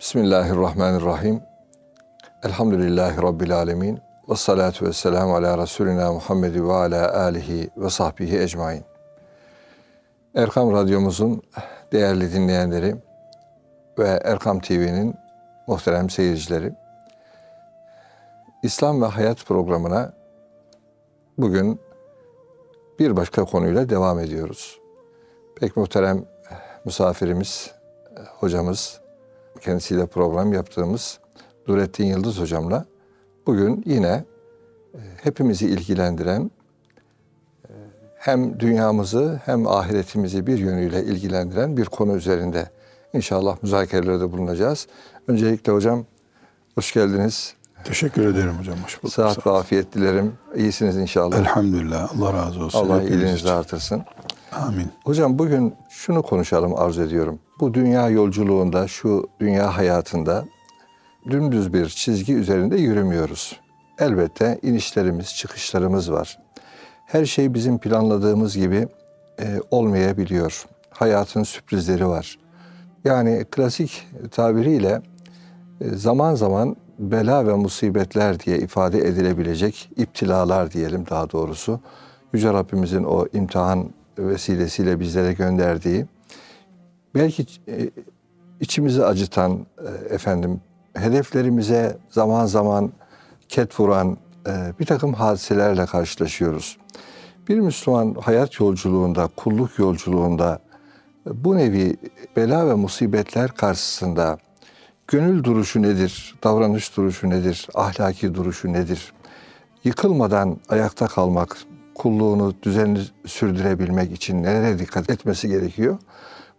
Bismillahirrahmanirrahim. Elhamdülillahi Rabbil alemin. Ve salatu ve selamu ala Resulina Muhammed ve ala alihi ve sahbihi ecmain. Erkam Radyomuzun değerli dinleyenleri ve Erkam TV'nin muhterem seyircileri, İslam ve Hayat programına bugün bir başka konuyla devam ediyoruz. Pek muhterem misafirimiz, hocamız, kendisiyle program yaptığımız Nurettin Yıldız hocamla bugün yine e, hepimizi ilgilendiren e, hem dünyamızı hem ahiretimizi bir yönüyle ilgilendiren bir konu üzerinde inşallah müzakerelerde bulunacağız. Öncelikle hocam hoş geldiniz. Teşekkür ederim hocam. Hoş bulduk. Sıhhat ve afiyet dilerim. İyisiniz inşallah. Elhamdülillah. Allah razı olsun. Allah iyiliğinizi artırsın. Amin. Hocam bugün şunu konuşalım arzu ediyorum. Bu dünya yolculuğunda, şu dünya hayatında dümdüz bir çizgi üzerinde yürümüyoruz. Elbette inişlerimiz, çıkışlarımız var. Her şey bizim planladığımız gibi e, olmayabiliyor. Hayatın sürprizleri var. Yani klasik tabiriyle e, zaman zaman bela ve musibetler diye ifade edilebilecek iptilalar diyelim daha doğrusu. Yüce Rabbimizin o imtihan vesilesiyle bizlere gönderdiği belki e, içimizi acıtan e, efendim hedeflerimize zaman zaman ket vuran e, bir takım hadiselerle karşılaşıyoruz. Bir Müslüman hayat yolculuğunda, kulluk yolculuğunda bu nevi bela ve musibetler karşısında gönül duruşu nedir, davranış duruşu nedir, ahlaki duruşu nedir? Yıkılmadan ayakta kalmak, kulluğunu düzenli sürdürebilmek için nelere dikkat etmesi gerekiyor?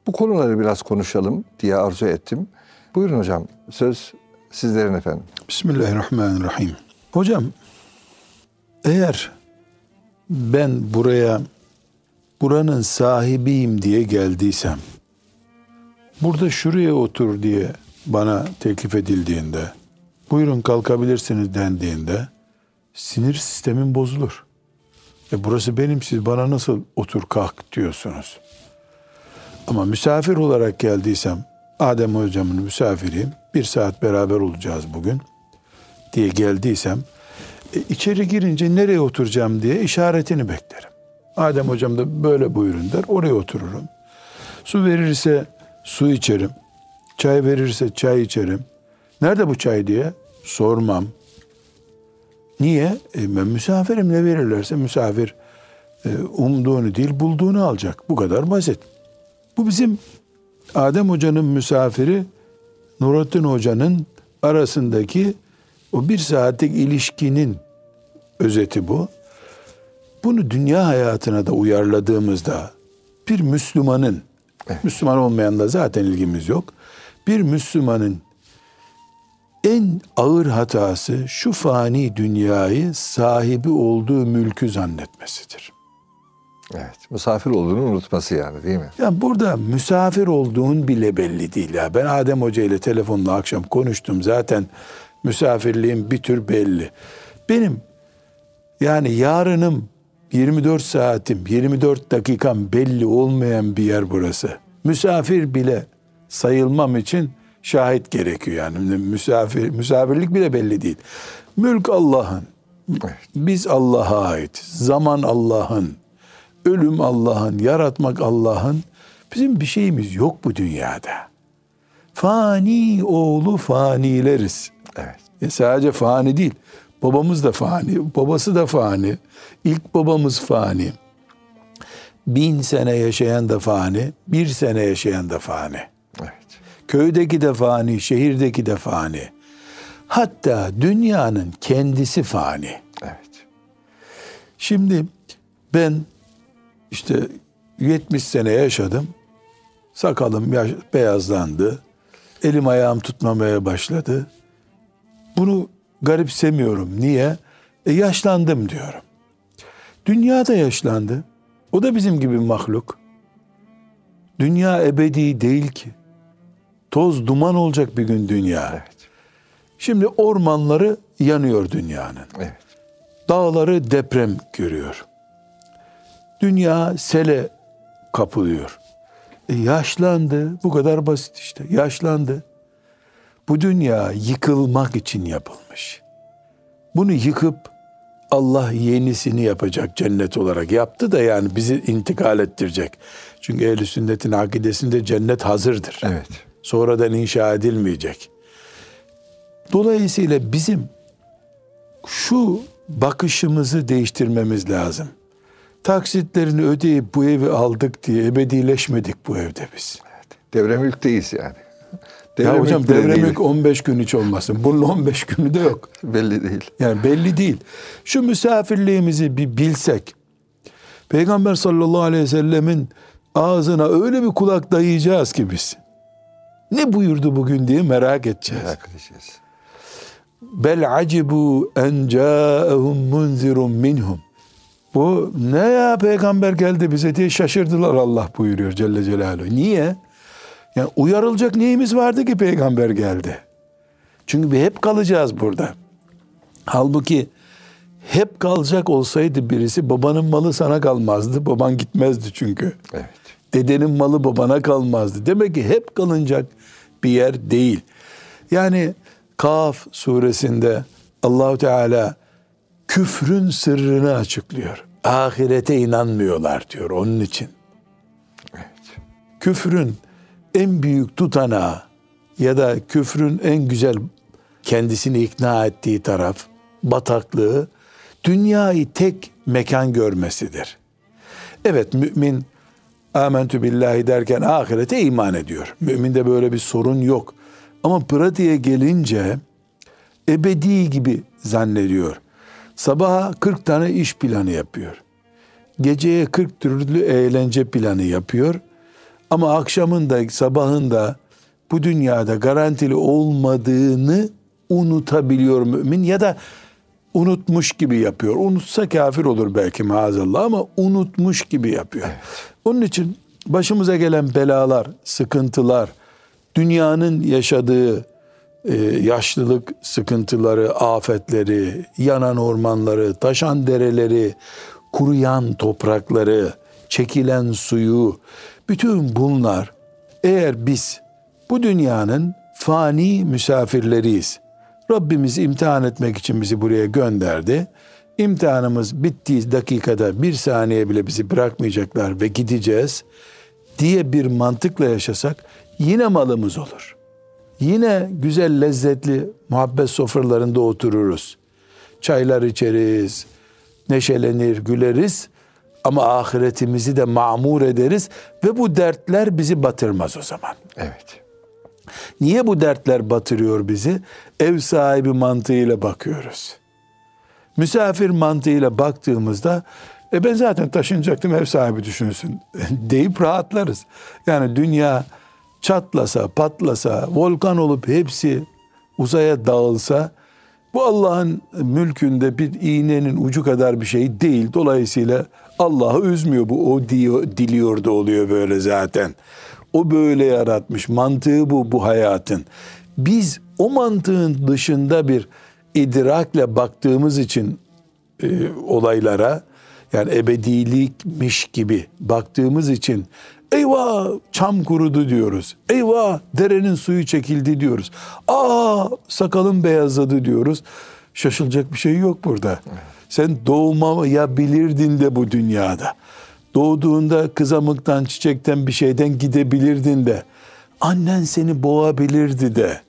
Bu konuları biraz konuşalım diye arzu ettim. Buyurun hocam, söz sizlerin efendim. Bismillahirrahmanirrahim. Hocam, eğer ben buraya buranın sahibiyim diye geldiysem, burada şuraya otur diye bana teklif edildiğinde, buyurun kalkabilirsiniz dendiğinde sinir sistemin bozulur. E burası benim siz bana nasıl otur kalk diyorsunuz. Ama misafir olarak geldiysem Adem hocamın misafiriyim. Bir saat beraber olacağız bugün diye geldiysem e, içeri girince nereye oturacağım diye işaretini beklerim. Adem hocam da böyle buyurun der. Oraya otururum. Su verirse su içerim. Çay verirse çay içerim. Nerede bu çay diye sormam. Niye? E, ben misafirim ne verirlerse misafir e, umduğunu değil bulduğunu alacak. Bu kadar basit. Bu bizim Adem Hoca'nın misafiri Nurattin Hoca'nın arasındaki o bir saatlik ilişkinin özeti bu. Bunu dünya hayatına da uyarladığımızda bir Müslümanın, evet. Müslüman olmayanla zaten ilgimiz yok. Bir Müslümanın en ağır hatası şu fani dünyayı sahibi olduğu mülkü zannetmesidir. Evet, misafir olduğunu unutması yani değil mi? Ya burada misafir olduğun bile belli değil ya. Ben Adem Hoca ile telefonla akşam konuştum. Zaten misafirliğim bir tür belli. Benim yani yarınım 24 saatim, 24 dakikam belli olmayan bir yer burası. Misafir bile sayılmam için şahit gerekiyor yani. Misafir, misafirlik bile belli değil. Mülk Allah'ın. Evet. Biz Allah'a ait. Zaman Allah'ın. Ölüm Allah'ın. Yaratmak Allah'ın. Bizim bir şeyimiz yok bu dünyada. Fani oğlu fanileriz. Evet. E sadece fani değil. Babamız da fani. Babası da fani. İlk babamız fani. Bin sene yaşayan da fani. Bir sene yaşayan da fani. Köydeki de fani, şehirdeki de fani. Hatta dünyanın kendisi fani. Evet. Şimdi ben işte 70 sene yaşadım. Sakalım yaş, beyazlandı. Elim ayağım tutmamaya başladı. Bunu garipsemiyorum. Niye? E yaşlandım diyorum. Dünya da yaşlandı. O da bizim gibi mahluk. Dünya ebedi değil ki. Toz duman olacak bir gün dünya. Evet. Şimdi ormanları yanıyor dünyanın. Evet. Dağları deprem görüyor. Dünya sele kapılıyor. E yaşlandı. Bu kadar basit işte. Yaşlandı. Bu dünya yıkılmak için yapılmış. Bunu yıkıp Allah yenisini yapacak cennet olarak yaptı da yani bizi intikal ettirecek. Çünkü ehl sünnetin akidesinde cennet hazırdır. Evet. Sonradan inşa edilmeyecek. Dolayısıyla bizim şu bakışımızı değiştirmemiz lazım. Taksitlerini ödeyip bu evi aldık diye ebedileşmedik bu evde biz. Devre mülkteyiz yani. ya hocam mülk bile devre değil. mülk 15 gün hiç olmasın. Bunun 15 günü de yok. belli değil. Yani belli değil. Şu misafirliğimizi bir bilsek. Peygamber sallallahu aleyhi ve sellemin ağzına öyle bir kulak dayayacağız ki biz. Ne buyurdu bugün diye merak edeceğiz. Merak edeceğiz. Bel acibu en ca'ehum munzirun minhum. Bu ne ya peygamber geldi bize diye şaşırdılar Allah buyuruyor Celle Celaluhu. Niye? Yani uyarılacak neyimiz vardı ki peygamber geldi? Çünkü bir hep kalacağız burada. Halbuki hep kalacak olsaydı birisi babanın malı sana kalmazdı. Baban gitmezdi çünkü. Evet. Dedenin malı babana kalmazdı. Demek ki hep kalınacak bir yer değil. Yani Kaf suresinde Allahu Teala küfrün sırrını açıklıyor. Ahirete inanmıyorlar diyor onun için. Evet. Küfrün en büyük tutanağı ya da küfrün en güzel kendisini ikna ettiği taraf bataklığı dünyayı tek mekan görmesidir. Evet mümin amentü billahi derken ahirete iman ediyor. Müminde böyle bir sorun yok. Ama pratiğe gelince ebedi gibi zannediyor. Sabaha 40 tane iş planı yapıyor. Geceye 40 türlü eğlence planı yapıyor. Ama akşamında, sabahında bu dünyada garantili olmadığını unutabiliyor mümin ya da unutmuş gibi yapıyor. Unutsa kafir olur belki maazallah ama unutmuş gibi yapıyor. Onun için başımıza gelen belalar, sıkıntılar, dünyanın yaşadığı e, yaşlılık sıkıntıları, afetleri, yanan ormanları, taşan dereleri, kuruyan toprakları, çekilen suyu, bütün bunlar eğer biz bu dünyanın fani misafirleriyiz. Rabbimiz imtihan etmek için bizi buraya gönderdi. İmtihanımız bittiği dakikada bir saniye bile bizi bırakmayacaklar ve gideceğiz diye bir mantıkla yaşasak yine malımız olur. Yine güzel lezzetli muhabbet sofralarında otururuz. Çaylar içeriz, neşelenir, güleriz ama ahiretimizi de mamur ederiz ve bu dertler bizi batırmaz o zaman. Evet. Niye bu dertler batırıyor bizi? Ev sahibi mantığıyla bakıyoruz. Misafir mantığıyla baktığımızda e ben zaten taşınacaktım ev sahibi düşünsün deyip rahatlarız. Yani dünya çatlasa, patlasa, volkan olup hepsi uzaya dağılsa bu Allah'ın mülkünde bir iğnenin ucu kadar bir şey değil. Dolayısıyla Allah'ı üzmüyor bu. O diyor, diliyor da oluyor böyle zaten. O böyle yaratmış. Mantığı bu bu hayatın. Biz o mantığın dışında bir idrakle baktığımız için e, olaylara yani ebedilikmiş gibi baktığımız için eyvah çam kurudu diyoruz. Eyvah derenin suyu çekildi diyoruz. Aa sakalım beyazladı diyoruz. Şaşılacak bir şey yok burada. Sen doğmayabilirdin de bu dünyada. Doğduğunda kızamıktan, çiçekten bir şeyden gidebilirdin de. Annen seni boğabilirdi de.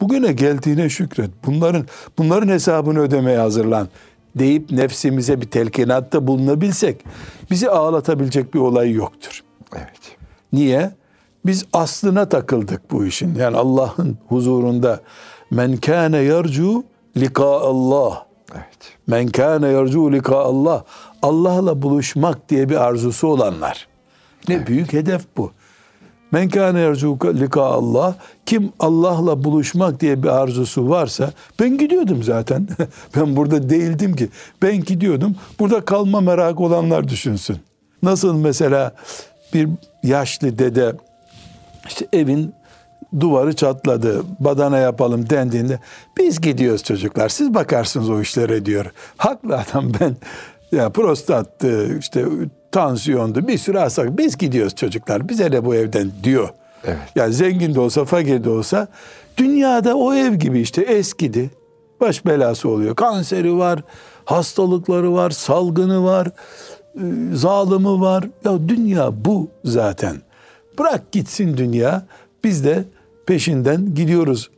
Bugüne geldiğine şükret. Bunların bunların hesabını ödemeye hazırlan deyip nefsimize bir telkinatta bulunabilsek bizi ağlatabilecek bir olay yoktur. Evet. Niye? Biz aslına takıldık bu işin. Yani Allah'ın huzurunda men kâne yercu lika Allah. Evet. Men kâne yercu lika Allah. Allah'la buluşmak diye bir arzusu olanlar. Ne büyük hedef bu. Men kâne yercu lika Allah. Kim Allah'la buluşmak diye bir arzusu varsa ben gidiyordum zaten. ben burada değildim ki. Ben gidiyordum. Burada kalma merak olanlar düşünsün. Nasıl mesela bir yaşlı dede işte evin duvarı çatladı, badana yapalım dendiğinde biz gidiyoruz çocuklar siz bakarsınız o işlere diyor. Haklı adam ben ya prostattı işte tansiyondu bir sürü hastalık biz gidiyoruz çocuklar bize de bu evden diyor. Evet. Yani zengin de olsa fakir de olsa dünyada o ev gibi işte eskidi. Baş belası oluyor. Kanseri var, hastalıkları var, salgını var, e, zalimi var. Ya dünya bu zaten. Bırak gitsin dünya. Biz de peşinden gidiyoruz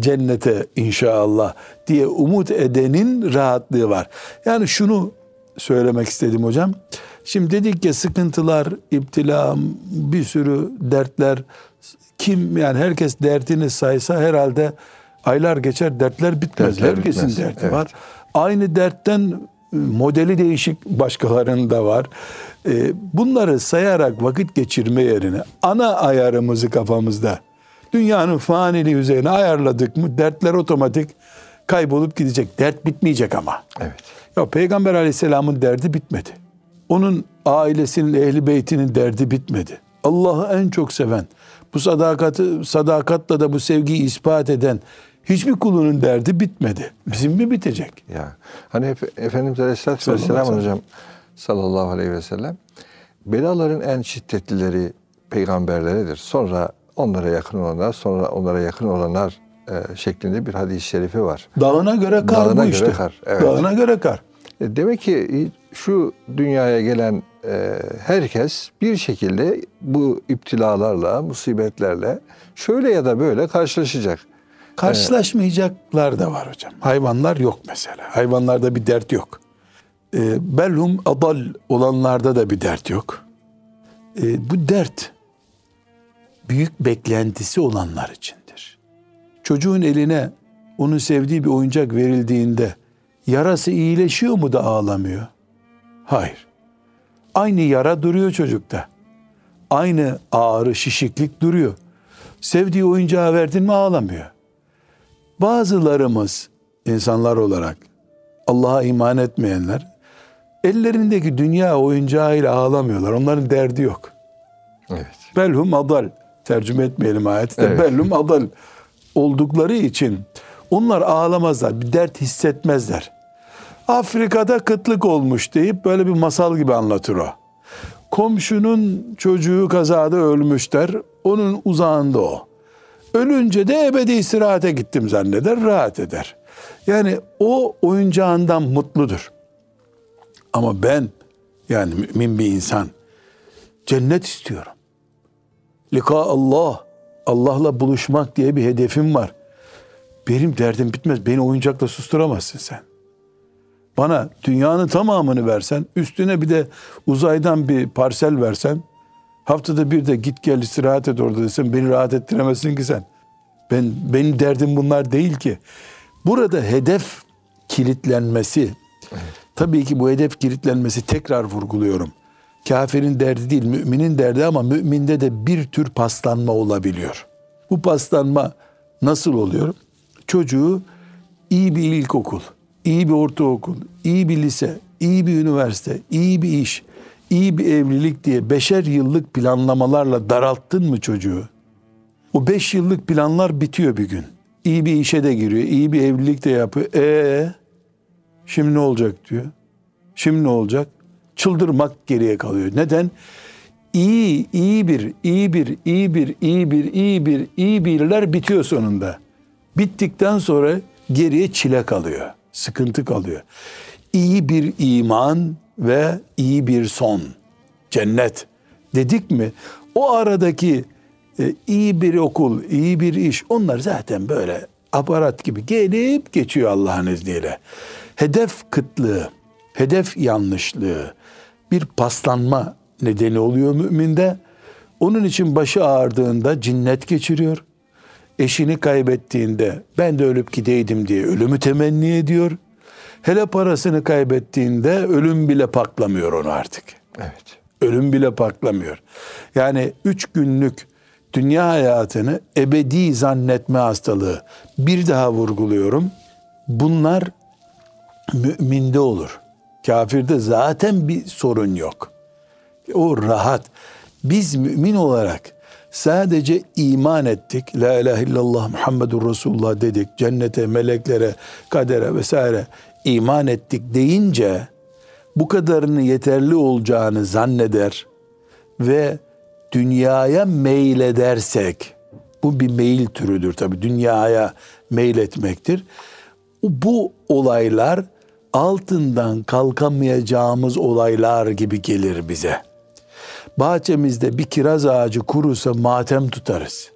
cennete inşallah diye umut edenin rahatlığı var. Yani şunu söylemek istedim hocam. Şimdi dedik ya sıkıntılar, iptila, bir sürü dertler. Kim yani herkes dertini saysa herhalde aylar geçer dertler bitmez. Dertler Herkesin bitmez, derti evet. var. Aynı dertten modeli değişik başkalarının da var. E, Bunları sayarak vakit geçirme yerine ana ayarımızı kafamızda dünyanın faniliği üzerine ayarladık mı dertler otomatik kaybolup gidecek. Dert bitmeyecek ama. Evet. Ya Peygamber aleyhisselamın derdi bitmedi. Onun ailesinin, ehli beytinin derdi bitmedi. Allah'ı en çok seven, bu sadakati, sadakatla da bu sevgiyi ispat eden hiçbir kulunun derdi bitmedi. Bizim mi bitecek? Ya hani Efe- Efendimiz Aleyhisselatü Vesselam hocam sallallahu aleyhi ve sellem belaların en şiddetlileri peygamberleridir. Sonra onlara yakın olanlar, sonra onlara yakın olanlar e, şeklinde bir hadis-i şerifi var. Dağına göre kar Dağına bu göre işte. kar, evet. Dağına göre kar. E, Demek ki şu dünyaya gelen e, herkes bir şekilde bu iptilalarla, musibetlerle şöyle ya da böyle karşılaşacak. Karşılaşmayacaklar da var hocam. Hayvanlar yok mesela. Hayvanlarda bir dert yok. E, belhum adal olanlarda da bir dert yok. E, bu dert büyük beklentisi olanlar içindir. Çocuğun eline onun sevdiği bir oyuncak verildiğinde yarası iyileşiyor mu da ağlamıyor? Hayır. Aynı yara duruyor çocukta. Aynı ağrı, şişiklik duruyor. Sevdiği oyuncağı verdin mi ağlamıyor. Bazılarımız insanlar olarak Allah'a iman etmeyenler ellerindeki dünya oyuncağıyla ağlamıyorlar. Onların derdi yok. Evet. Belhum adal. Tercüme etmeyelim ayette. Evet. Belhum adal oldukları için onlar ağlamazlar. Bir dert hissetmezler. Afrika'da kıtlık olmuş deyip böyle bir masal gibi anlatır o. Komşunun çocuğu kazada ölmüş der. Onun uzağında o. Ölünce de ebedi istirahate gittim zanneder, rahat eder. Yani o oyuncağından mutludur. Ama ben yani mümin bir insan cennet istiyorum. Lika Allah, Allah'la buluşmak diye bir hedefim var. Benim derdim bitmez. Beni oyuncakla susturamazsın sen. Bana dünyanın tamamını versen, üstüne bir de uzaydan bir parsel versen, haftada bir de git gel istirahat et orada desen beni rahat ettiremezsin ki sen. Ben benim derdim bunlar değil ki. Burada hedef kilitlenmesi. Tabii ki bu hedef kilitlenmesi tekrar vurguluyorum. Kafirin derdi değil, müminin derdi ama müminde de bir tür paslanma olabiliyor. Bu paslanma nasıl oluyor? Çocuğu iyi bir ilkokul, iyi bir ortaokul, iyi bir lise, iyi bir üniversite, iyi bir iş, iyi bir evlilik diye beşer yıllık planlamalarla daralttın mı çocuğu? O beş yıllık planlar bitiyor bir gün. İyi bir işe de giriyor, iyi bir evlilik de yapıyor. E şimdi ne olacak diyor. Şimdi ne olacak? Çıldırmak geriye kalıyor. Neden? İyi, iyi bir, iyi bir, iyi bir, iyi bir, iyi bir, iyi birler bitiyor sonunda. Bittikten sonra geriye çile kalıyor. Sıkıntı kalıyor. İyi bir iman ve iyi bir son. Cennet. Dedik mi? O aradaki e, iyi bir okul, iyi bir iş onlar zaten böyle aparat gibi gelip geçiyor Allah'ın izniyle. Hedef kıtlığı, hedef yanlışlığı, bir paslanma nedeni oluyor müminde. Onun için başı ağrıdığında cinnet geçiriyor. Eşini kaybettiğinde ben de ölüp gideydim diye ölümü temenni ediyor. Hele parasını kaybettiğinde ölüm bile paklamıyor onu artık. Evet. Ölüm bile paklamıyor. Yani üç günlük dünya hayatını ebedi zannetme hastalığı. Bir daha vurguluyorum. Bunlar müminde olur. Kafirde zaten bir sorun yok. O rahat. Biz mümin olarak sadece iman ettik. La ilahe illallah Muhammedur Resulullah dedik. Cennete, meleklere, kadere vesaire iman ettik deyince bu kadarının yeterli olacağını zanneder ve dünyaya meyledersek, bu bir meyil türüdür tabi dünyaya meyletmektir. Bu olaylar altından kalkamayacağımız olaylar gibi gelir bize. Bahçemizde bir kiraz ağacı kurusa matem tutarız.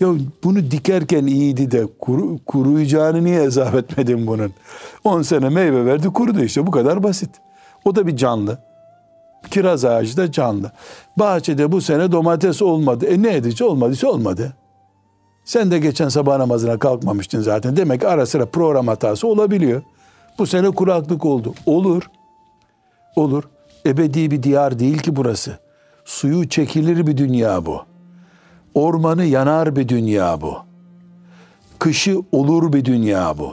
Ya bunu dikerken iyiydi de kuru, kuruyacağını niye hesap etmedin bunun? 10 sene meyve verdi kurudu işte bu kadar basit. O da bir canlı. Kiraz ağacı da canlı. Bahçede bu sene domates olmadı. E ne edici olmadıysa olmadı. Sen de geçen sabah namazına kalkmamıştın zaten. Demek ara sıra program hatası olabiliyor. Bu sene kuraklık oldu. Olur. Olur. Ebedi bir diyar değil ki burası. Suyu çekilir bir dünya bu. Ormanı yanar bir dünya bu. Kışı olur bir dünya bu.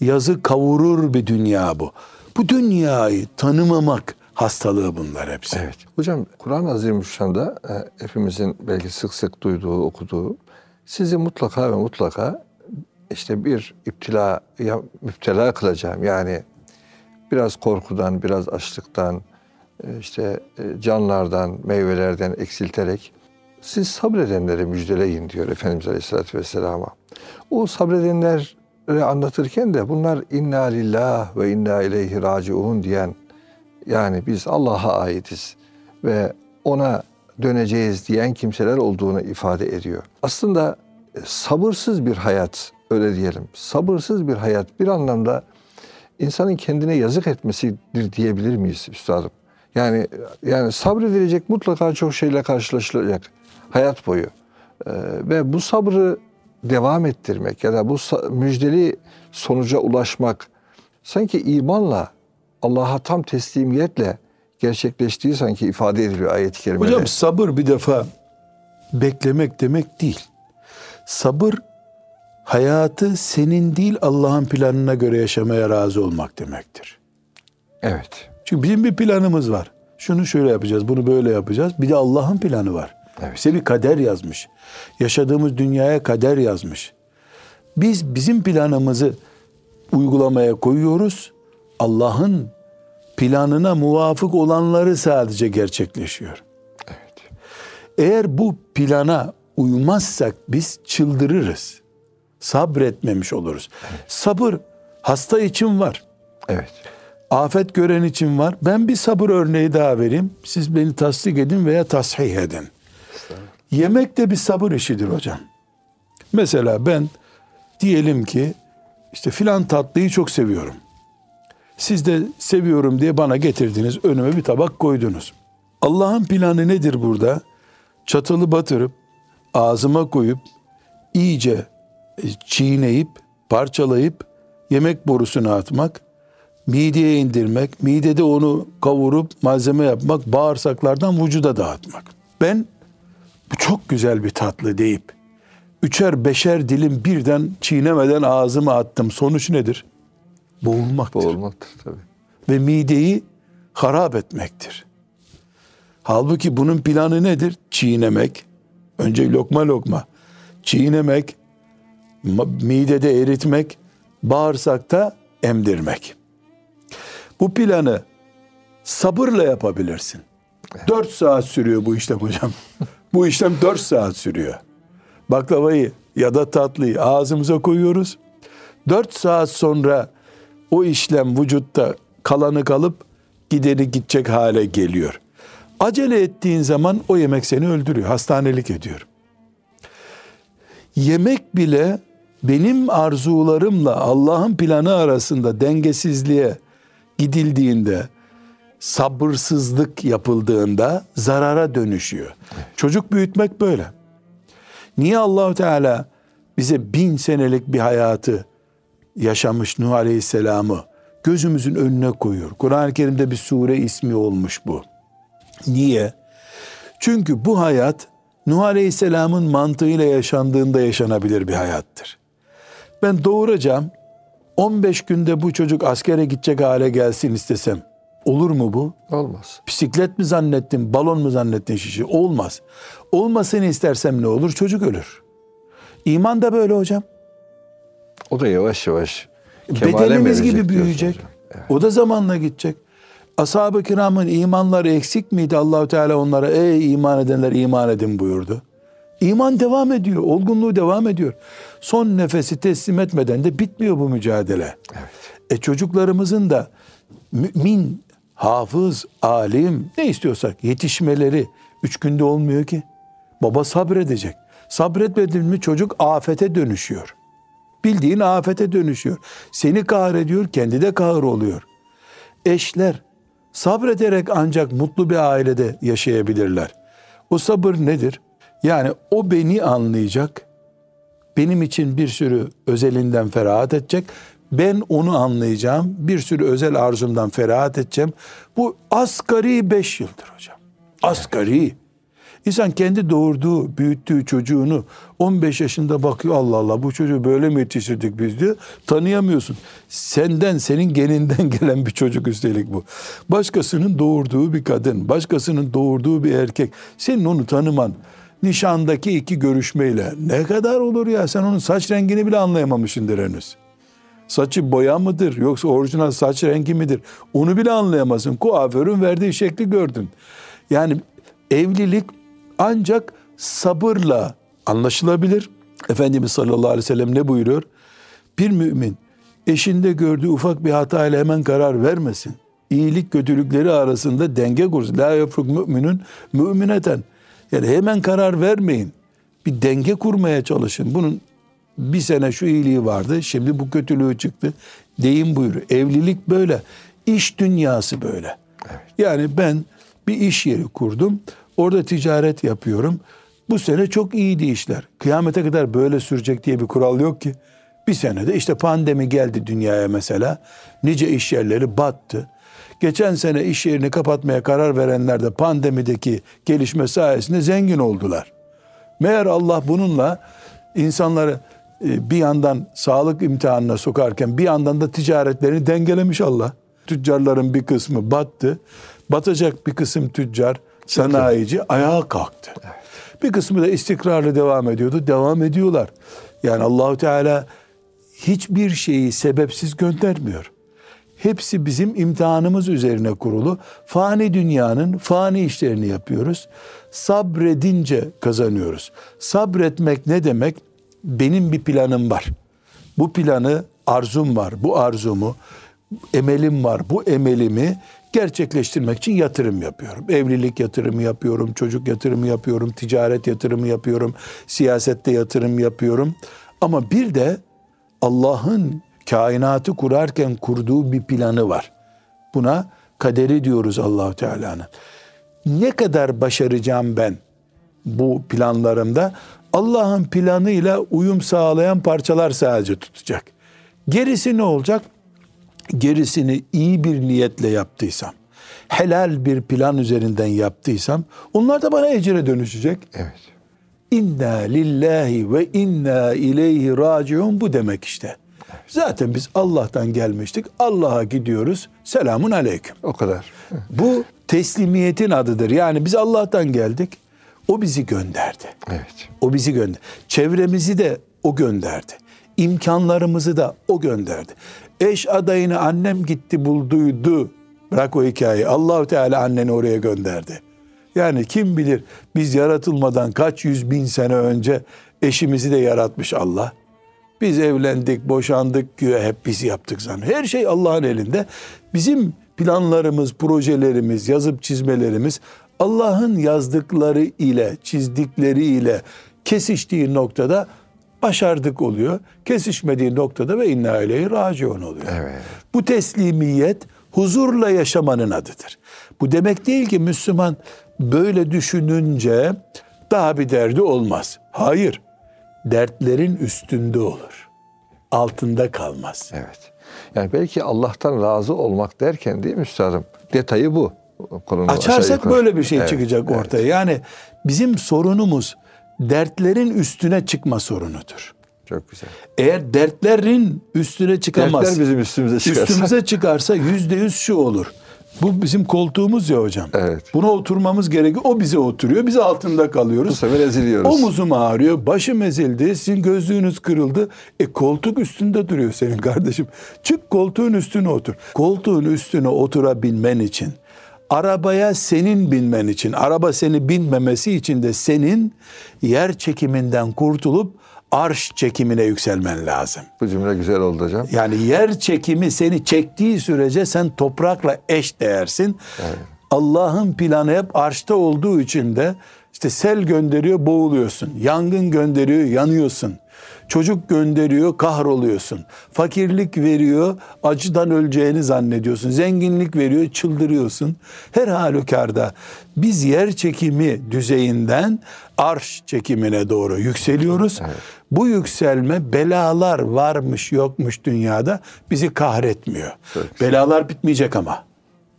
Yazı kavurur bir dünya bu. Bu dünyayı tanımamak hastalığı bunlar hepsi. Evet. Hocam Kur'an-ı Azimüşşan'da e, hepimizin belki sık sık duyduğu, okuduğu sizi mutlaka ve mutlaka işte bir iptila ya, müptela kılacağım. Yani biraz korkudan, biraz açlıktan, e, işte e, canlardan, meyvelerden eksilterek siz sabredenleri müjdeleyin diyor Efendimiz Aleyhisselatü Vesselam'a. O sabredenleri anlatırken de bunlar inna lillah ve inna ileyhi raciun diyen yani biz Allah'a aitiz ve ona döneceğiz diyen kimseler olduğunu ifade ediyor. Aslında e, sabırsız bir hayat öyle diyelim. Sabırsız bir hayat bir anlamda insanın kendine yazık etmesidir diyebilir miyiz üstadım? Yani yani sabredilecek mutlaka çok şeyle karşılaşılacak hayat boyu. Ee, ve bu sabrı devam ettirmek ya da bu müjdeli sonuca ulaşmak sanki imanla Allah'a tam teslimiyetle gerçekleştiği sanki ifade ediliyor ayet-i kerimede. Hocam sabır bir defa beklemek demek değil. Sabır hayatı senin değil Allah'ın planına göre yaşamaya razı olmak demektir. Evet. Çünkü bizim bir planımız var. Şunu şöyle yapacağız, bunu böyle yapacağız. Bir de Allah'ın planı var. Evet. Bize bir kader yazmış. Yaşadığımız dünyaya kader yazmış. Biz bizim planımızı uygulamaya koyuyoruz. Allah'ın planına muvafık olanları sadece gerçekleşiyor. Evet. Eğer bu plana uymazsak biz çıldırırız. Sabretmemiş oluruz. Evet. Sabır hasta için var. Evet. Afet gören için var. Ben bir sabır örneği daha vereyim. Siz beni tasdik edin veya tasih edin. Yemek de bir sabır işidir hocam. Mesela ben diyelim ki işte filan tatlıyı çok seviyorum. Siz de seviyorum diye bana getirdiniz, önüme bir tabak koydunuz. Allah'ın planı nedir burada? Çatalı batırıp, ağzıma koyup, iyice çiğneyip, parçalayıp, yemek borusuna atmak, mideye indirmek, midede onu kavurup malzeme yapmak, bağırsaklardan vücuda dağıtmak. Ben bu çok güzel bir tatlı deyip, üçer beşer dilim birden çiğnemeden ağzıma attım. Sonuç nedir? boğulmaktır. Boğulmaktır tabii. Ve mideyi harap etmektir. Halbuki bunun planı nedir? Çiğnemek. Önce lokma lokma. Çiğnemek, midede eritmek, bağırsakta emdirmek. Bu planı sabırla yapabilirsin. Dört saat sürüyor bu işlem hocam. bu işlem dört saat sürüyor. Baklavayı ya da tatlıyı ağzımıza koyuyoruz. Dört saat sonra o işlem vücutta kalanı kalıp gideri gidecek hale geliyor. Acele ettiğin zaman o yemek seni öldürüyor, hastanelik ediyor. Yemek bile benim arzularımla Allah'ın planı arasında dengesizliğe gidildiğinde, sabırsızlık yapıldığında zarara dönüşüyor. Çocuk büyütmek böyle. Niye Allahu Teala bize bin senelik bir hayatı yaşamış Nuh Aleyhisselam'ı gözümüzün önüne koyuyor. Kur'an-ı Kerim'de bir sure ismi olmuş bu. Niye? Çünkü bu hayat Nuh Aleyhisselam'ın mantığıyla yaşandığında yaşanabilir bir hayattır. Ben doğuracağım, 15 günde bu çocuk askere gidecek hale gelsin istesem. Olur mu bu? Olmaz. Bisiklet mi zannettin, balon mu zannettin şişi? Olmaz. Olmasını istersem ne olur? Çocuk ölür. İman da böyle hocam. O da yavaş yavaş bedenimiz gibi büyüyecek. Evet. O da zamanla gidecek. Ashab-ı kiramın imanları eksik miydi? Allahu Teala onlara ey iman edenler iman edin buyurdu. İman devam ediyor, olgunluğu devam ediyor. Son nefesi teslim etmeden de bitmiyor bu mücadele. Evet. E çocuklarımızın da mümin, hafız, alim ne istiyorsak yetişmeleri üç günde olmuyor ki. Baba sabredecek. Sabretmedin mi çocuk afete dönüşüyor. Bildiğin afete dönüşüyor. Seni kahrediyor, kendi de kahr oluyor. Eşler sabrederek ancak mutlu bir ailede yaşayabilirler. O sabır nedir? Yani o beni anlayacak, benim için bir sürü özelinden ferahat edecek, ben onu anlayacağım, bir sürü özel arzumdan ferahat edeceğim. Bu asgari beş yıldır hocam. Asgari. İnsan kendi doğurduğu, büyüttüğü çocuğunu 15 yaşında bakıyor Allah Allah bu çocuğu böyle mi yetiştirdik biz diyor. Tanıyamıyorsun. Senden, senin geninden gelen bir çocuk üstelik bu. Başkasının doğurduğu bir kadın, başkasının doğurduğu bir erkek. Senin onu tanıman nişandaki iki görüşmeyle ne kadar olur ya sen onun saç rengini bile anlayamamışsındır henüz. Saçı boya mıdır yoksa orijinal saç rengi midir? Onu bile anlayamazsın. Kuaförün verdiği şekli gördün. Yani evlilik ancak sabırla anlaşılabilir. Efendimiz sallallahu aleyhi ve sellem ne buyuruyor? Bir mümin eşinde gördüğü ufak bir hatayla hemen karar vermesin. İyilik kötülükleri arasında denge kursun. La yafruk müminün mümineten. Yani hemen karar vermeyin. Bir denge kurmaya çalışın. Bunun bir sene şu iyiliği vardı, şimdi bu kötülüğü çıktı. Deyim buyuruyor. Evlilik böyle. İş dünyası böyle. Evet. Yani ben bir iş yeri kurdum. Orada ticaret yapıyorum. Bu sene çok iyiydi işler. Kıyamete kadar böyle sürecek diye bir kural yok ki. Bir senede işte pandemi geldi dünyaya mesela. Nice iş yerleri battı. Geçen sene iş yerini kapatmaya karar verenler de pandemideki gelişme sayesinde zengin oldular. Meğer Allah bununla insanları e, bir yandan sağlık imtihanına sokarken bir yandan da ticaretlerini dengelemiş Allah. Tüccarların bir kısmı battı. Batacak bir kısım tüccar, sanayici ayağa kalktı. Bir kısmı da istikrarlı devam ediyordu. Devam ediyorlar. Yani Allahu Teala hiçbir şeyi sebepsiz göndermiyor. Hepsi bizim imtihanımız üzerine kurulu. Fani dünyanın fani işlerini yapıyoruz. Sabredince kazanıyoruz. Sabretmek ne demek? Benim bir planım var. Bu planı arzum var. Bu arzumu emelim var. Bu emelimi gerçekleştirmek için yatırım yapıyorum. Evlilik yatırımı yapıyorum, çocuk yatırımı yapıyorum, ticaret yatırımı yapıyorum, siyasette yatırım yapıyorum. Ama bir de Allah'ın kainatı kurarken kurduğu bir planı var. Buna kaderi diyoruz Allahu Teala'nın. Ne kadar başaracağım ben bu planlarımda? Allah'ın planıyla uyum sağlayan parçalar sadece tutacak. Gerisi ne olacak? Gerisini iyi bir niyetle yaptıysam, helal bir plan üzerinden yaptıysam, onlar da bana ecire dönüşecek. Evet. İnna lillahi ve inna ileyhi raciun bu demek işte. Zaten biz Allah'tan gelmiştik. Allah'a gidiyoruz. Selamun aleyküm. O kadar. Bu teslimiyetin adıdır. Yani biz Allah'tan geldik. O bizi gönderdi. Evet. O bizi gönderdi. Çevremizi de o gönderdi. İmkanlarımızı da o gönderdi. Eş adayını annem gitti bulduydu. Bırak o hikayeyi. Allahu Teala anneni oraya gönderdi. Yani kim bilir biz yaratılmadan kaç yüz bin sene önce eşimizi de yaratmış Allah. Biz evlendik, boşandık, güya hep biz yaptık zannediyor. Her şey Allah'ın elinde. Bizim planlarımız, projelerimiz, yazıp çizmelerimiz Allah'ın yazdıkları ile, çizdikleri ile kesiştiği noktada başardık oluyor. Kesişmediği noktada ve inna ileyhi raciun oluyor. Evet. Bu teslimiyet huzurla yaşamanın adıdır. Bu demek değil ki Müslüman böyle düşününce daha bir derdi olmaz. Hayır. Dertlerin üstünde olur. Altında kalmaz. Evet. Yani belki Allah'tan razı olmak derken değil mi üstadım? Detayı bu. Aşağı Açarsak böyle bir şey Evet, çıkacak evet. ortaya. Yani bizim sorunumuz dertlerin üstüne çıkma sorunudur. Çok güzel. Eğer dertlerin üstüne çıkamaz. Dertler bizim üstümüze çıkarsa. Üstümüze çıkarsa yüzde yüz şu olur. Bu bizim koltuğumuz ya hocam. Evet. Buna oturmamız gerekiyor. O bize oturuyor. Biz altında kalıyoruz. Bu sefer eziliyoruz. Omuzum ağrıyor, başım ezildi, sizin gözlüğünüz kırıldı. E koltuk üstünde duruyor senin kardeşim. Çık koltuğun üstüne otur. Koltuğun üstüne oturabilmen için, arabaya senin binmen için, araba seni binmemesi için de senin yer çekiminden kurtulup arş çekimine yükselmen lazım. Bu cümle güzel oldu hocam. Yani yer çekimi seni çektiği sürece sen toprakla eş değersin. Allah'ın planı hep arşta olduğu için de işte sel gönderiyor boğuluyorsun. Yangın gönderiyor yanıyorsun. Çocuk gönderiyor kahroluyorsun. Fakirlik veriyor acıdan öleceğini zannediyorsun. Zenginlik veriyor çıldırıyorsun. Her halükarda biz yer çekimi düzeyinden arş çekimine doğru yükseliyoruz. Bu yükselme belalar varmış yokmuş dünyada bizi kahretmiyor. Çok Belalar bitmeyecek ama.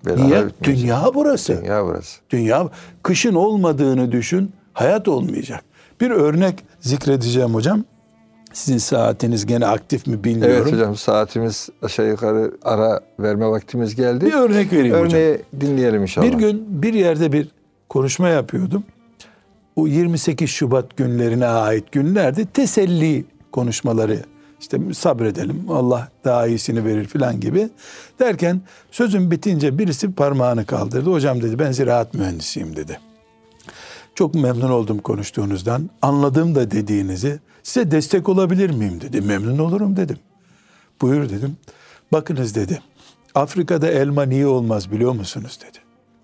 Belalar Niye? bitmeyecek. Dünya burası. Dünya burası. Dünya kışın olmadığını düşün, hayat olmayacak. Bir örnek zikredeceğim hocam. Sizin saatiniz gene aktif mi bilmiyorum. Evet hocam saatimiz aşağı yukarı ara verme vaktimiz geldi. Bir örnek vereyim hocam. Örneği dinleyelim inşallah. Bir gün bir yerde bir konuşma yapıyordum. O 28 Şubat günlerine ait günlerde teselli konuşmaları işte sabredelim Allah daha iyisini verir filan gibi derken sözüm bitince birisi parmağını kaldırdı. Hocam dedi ben ziraat mühendisiyim dedi. Çok memnun oldum konuştuğunuzdan. Anladım da dediğinizi. Size destek olabilir miyim dedi. Memnun olurum dedim. Buyur dedim. Bakınız dedi. Afrika'da elma niye olmaz biliyor musunuz dedi.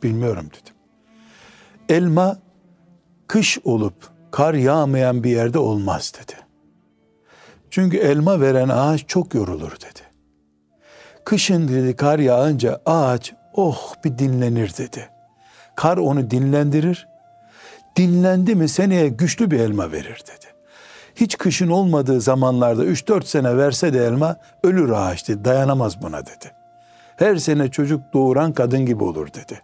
Bilmiyorum dedim. Elma kış olup kar yağmayan bir yerde olmaz dedi. Çünkü elma veren ağaç çok yorulur dedi. Kışın dedi kar yağınca ağaç oh bir dinlenir dedi. Kar onu dinlendirir. Dinlendi mi seneye güçlü bir elma verir dedi. Hiç kışın olmadığı zamanlarda 3-4 sene verse de elma ölür ağaç. Dayanamaz buna dedi. Her sene çocuk doğuran kadın gibi olur dedi.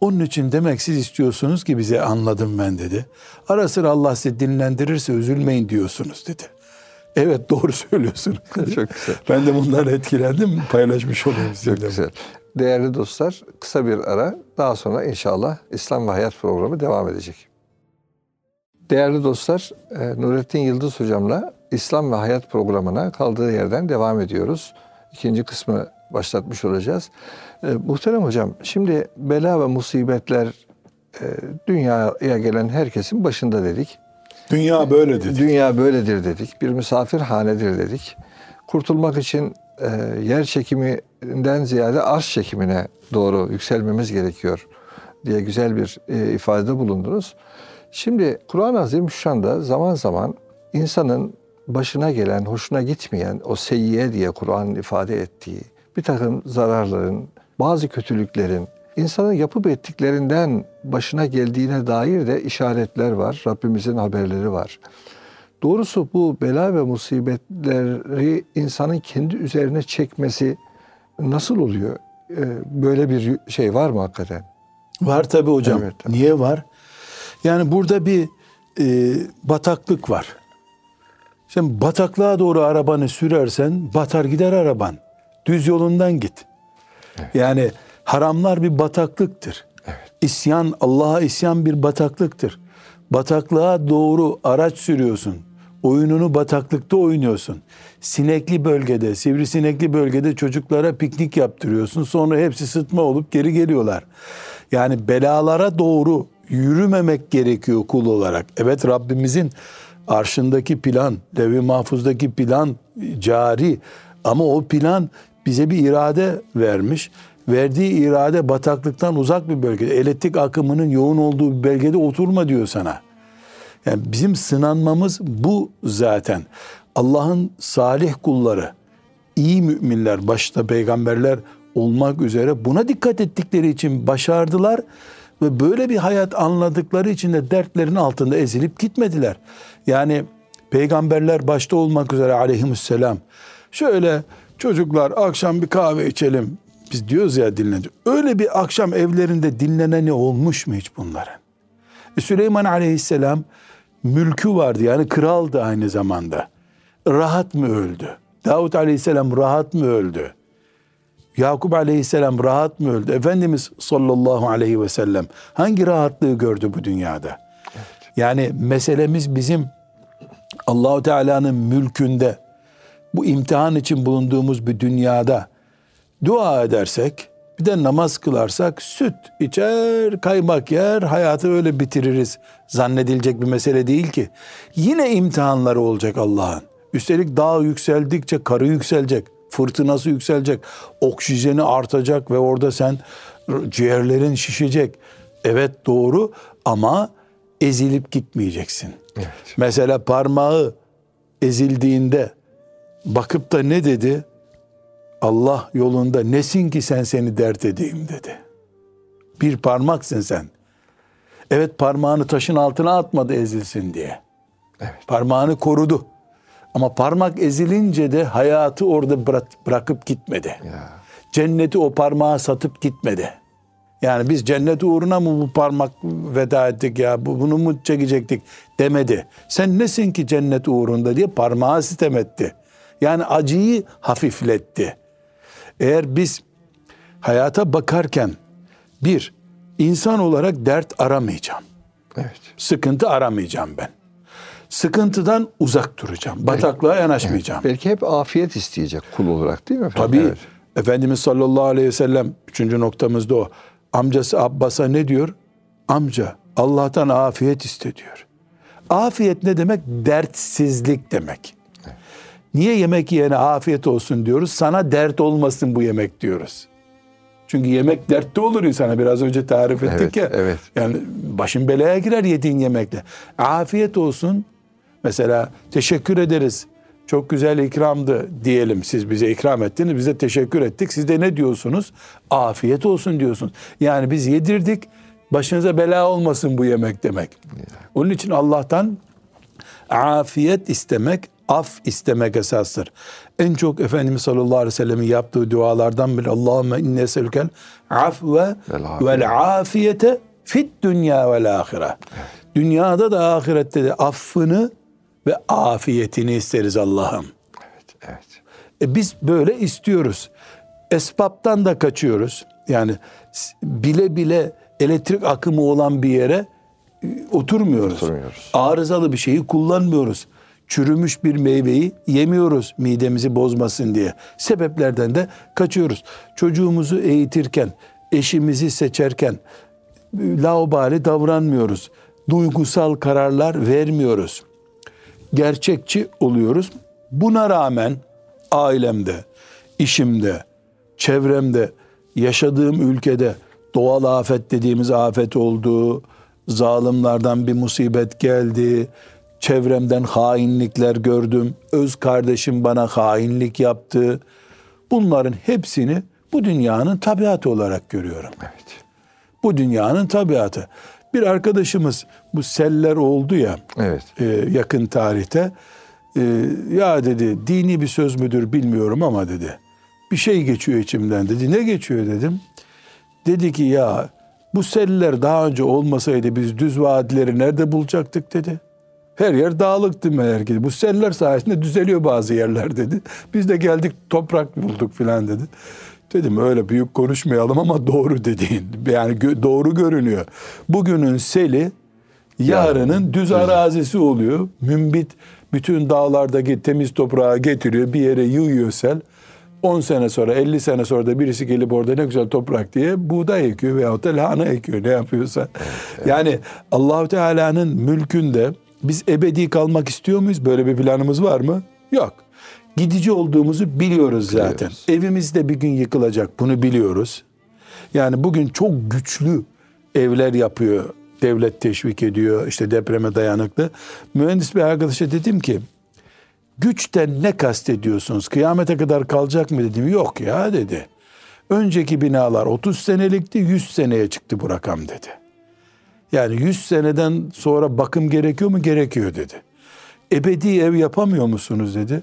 Onun için demek siz istiyorsunuz ki bize anladım ben dedi. Ara sıra Allah sizi dinlendirirse üzülmeyin diyorsunuz dedi. Evet doğru söylüyorsunuz. dedi. Çok güzel. Ben de bundan etkilendim. Paylaşmış olayım sizinle. Çok güzel. Değerli dostlar kısa bir ara daha sonra inşallah İslam ve Hayat programı devam edecek. Değerli dostlar e, Nurettin Yıldız hocamla İslam ve Hayat programına kaldığı yerden devam ediyoruz. İkinci kısmı başlatmış olacağız. E, muhterem hocam şimdi bela ve musibetler e, dünyaya gelen herkesin başında dedik. Dünya böyle dedi. Dünya böyledir dedik. Bir misafirhanedir dedik. Kurtulmak için e, yer çekiminden ziyade arş çekimine doğru yükselmemiz gerekiyor diye güzel bir e, ifadede bulundunuz. Şimdi Kur'an-ı Azimüşşan'da zaman zaman insanın başına gelen, hoşuna gitmeyen o seyyiye diye Kur'an'ın ifade ettiği bir takım zararların, bazı kötülüklerin insanın yapıp ettiklerinden başına geldiğine dair de işaretler var. Rabbimizin haberleri var. Doğrusu bu bela ve musibetleri insanın kendi üzerine çekmesi nasıl oluyor? Ee, Böyle bir şey var mı hakikaten? Var tabi hocam. Evet, tabii. Niye var? Yani burada bir e, bataklık var. Sen bataklığa doğru arabanı sürersen batar gider araban. Düz yolundan git. Yani haramlar bir bataklıktır. İsyan, Allah'a isyan bir bataklıktır. Bataklığa doğru araç sürüyorsun. Oyununu bataklıkta oynuyorsun. Sinekli bölgede, sivrisinekli bölgede çocuklara piknik yaptırıyorsun. Sonra hepsi sıtma olup geri geliyorlar. Yani belalara doğru yürümemek gerekiyor kul olarak. Evet Rabbimizin arşındaki plan, devi mahfuzdaki plan cari. Ama o plan bize bir irade vermiş. Verdiği irade bataklıktan uzak bir bölgede, elektrik akımının yoğun olduğu bir bölgede oturma diyor sana. Yani bizim sınanmamız bu zaten. Allah'ın salih kulları, iyi müminler, başta peygamberler olmak üzere buna dikkat ettikleri için başardılar ve böyle bir hayat anladıkları için de dertlerin altında ezilip gitmediler. Yani peygamberler başta olmak üzere aleyhisselam şöyle çocuklar akşam bir kahve içelim biz diyoruz ya dinlence. Öyle bir akşam evlerinde dinleneni olmuş mu hiç bunların? E, Süleyman aleyhisselam mülkü vardı yani kraldı aynı zamanda. Rahat mı öldü? Davut aleyhisselam rahat mı öldü? Yakup aleyhisselam rahat mı öldü? Efendimiz sallallahu aleyhi ve sellem hangi rahatlığı gördü bu dünyada? Yani meselemiz bizim Allahu Teala'nın mülkünde bu imtihan için bulunduğumuz bir dünyada dua edersek bir de namaz kılarsak süt içer, kaymak yer, hayatı öyle bitiririz. Zannedilecek bir mesele değil ki. Yine imtihanları olacak Allah'ın. Üstelik dağ yükseldikçe karı yükselecek, fırtınası yükselecek, oksijeni artacak ve orada sen ciğerlerin şişecek. Evet doğru ama ezilip gitmeyeceksin. Evet. Mesela parmağı ezildiğinde bakıp da ne dedi? Allah yolunda nesin ki sen seni dert edeyim dedi. Bir parmaksın sen. Evet parmağını taşın altına atmadı ezilsin diye. Evet. Parmağını korudu. Ama parmak ezilince de hayatı orada bırak- bırakıp gitmedi. Ya. Cenneti o parmağa satıp gitmedi. Yani biz cennet uğruna mı bu parmak veda ettik ya bu- bunu mu çekecektik demedi. Sen nesin ki cennet uğrunda diye parmağı sitem etti. Yani acıyı hafifletti. Eğer biz hayata bakarken bir insan olarak dert aramayacağım. Evet. Sıkıntı aramayacağım ben. Sıkıntıdan uzak duracağım. Bataklığa yanaşmayacağım. Belki hep afiyet isteyecek kul olarak değil mi efendim? Tabii Evet. Efendimiz sallallahu aleyhi ve sellem üçüncü noktamız da o. Amcası Abbas'a ne diyor? Amca Allah'tan afiyet iste diyor. Afiyet ne demek? Dertsizlik demek. Niye yemek yiyene afiyet olsun diyoruz? Sana dert olmasın bu yemek diyoruz. Çünkü yemek dertte olur insana. Biraz önce tarif ettik Evet, ya. evet. Yani başın belaya girer yediğin yemekle. Afiyet olsun. Mesela teşekkür ederiz. Çok güzel ikramdı diyelim. Siz bize ikram ettiniz. Biz de teşekkür ettik. Siz de ne diyorsunuz? Afiyet olsun diyorsunuz. Yani biz yedirdik. Başınıza bela olmasın bu yemek demek. Onun için Allah'tan afiyet istemek, af istemek esastır. En çok Efendimiz sallallahu aleyhi ve sellemin yaptığı dualardan biri Allahümme inne eselükel afve Vel afiyet. vel afiyete fit dünya vel ahire. Dünyada da ahirette de affını ve afiyetini isteriz Allah'ım. Evet. Evet. E biz böyle istiyoruz. Esbaptan da kaçıyoruz. Yani bile bile elektrik akımı olan bir yere e, oturmuyoruz. Oturmuyoruz. Arızalı bir şeyi kullanmıyoruz. Çürümüş bir meyveyi yemiyoruz midemizi bozmasın diye. Sebeplerden de kaçıyoruz. Çocuğumuzu eğitirken, eşimizi seçerken e, laubali davranmıyoruz. Duygusal kararlar vermiyoruz gerçekçi oluyoruz. Buna rağmen ailemde, işimde, çevremde, yaşadığım ülkede doğal afet dediğimiz afet oldu. Zalimlerden bir musibet geldi. Çevremden hainlikler gördüm. Öz kardeşim bana hainlik yaptı. Bunların hepsini bu dünyanın tabiatı olarak görüyorum. Evet. Bu dünyanın tabiatı. Bir arkadaşımız bu seller oldu ya Evet. e, yakın tarihte e, ya dedi dini bir söz müdür bilmiyorum ama dedi bir şey geçiyor içimden dedi ne geçiyor dedim dedi ki ya bu seller daha önce olmasaydı biz düz vadileri nerede bulacaktık dedi her yer dağlıktı meğer ki bu seller sayesinde düzeliyor bazı yerler dedi biz de geldik toprak bulduk filan dedi dedim öyle büyük konuşmayalım ama doğru dediğin yani gö- doğru görünüyor bugünün seli Yarının düz arazisi oluyor. Mümbit bütün dağlardaki temiz toprağı getiriyor. Bir yere yığıyor sel. 10 sene sonra 50 sene sonra da birisi gelip orada ne güzel toprak diye buğday ekiyor veyahut da lahana ekiyor ne yapıyorsa. Yani Allahu Teala'nın mülkünde biz ebedi kalmak istiyor muyuz? Böyle bir planımız var mı? Yok. Gidici olduğumuzu biliyoruz zaten. Biliyoruz. Evimiz de bir gün yıkılacak. Bunu biliyoruz. Yani bugün çok güçlü evler yapıyor. Devlet teşvik ediyor. işte depreme dayanıklı. Mühendis bir arkadaşa dedim ki güçten ne kastediyorsunuz? Kıyamete kadar kalacak mı dedim. Yok ya dedi. Önceki binalar 30 senelikti 100 seneye çıktı bu rakam dedi. Yani 100 seneden sonra bakım gerekiyor mu? Gerekiyor dedi. Ebedi ev yapamıyor musunuz dedi.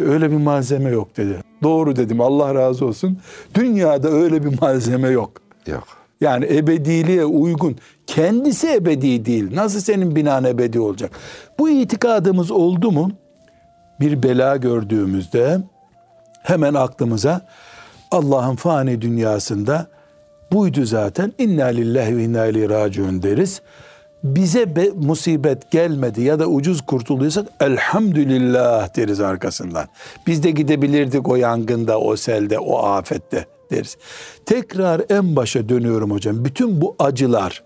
Öyle bir malzeme yok dedi. Doğru dedim Allah razı olsun. Dünyada öyle bir malzeme yok. Yok. Yani ebediliğe uygun. Kendisi ebedi değil. Nasıl senin binan ebedi olacak? Bu itikadımız oldu mu? Bir bela gördüğümüzde hemen aklımıza Allah'ın fani dünyasında buydu zaten. İnna lillahi ve inna ileyhi raciun deriz. Bize be, musibet gelmedi ya da ucuz kurtulduysak elhamdülillah deriz arkasından. Biz de gidebilirdik o yangında, o selde, o afette deriz. Tekrar en başa dönüyorum hocam. Bütün bu acılar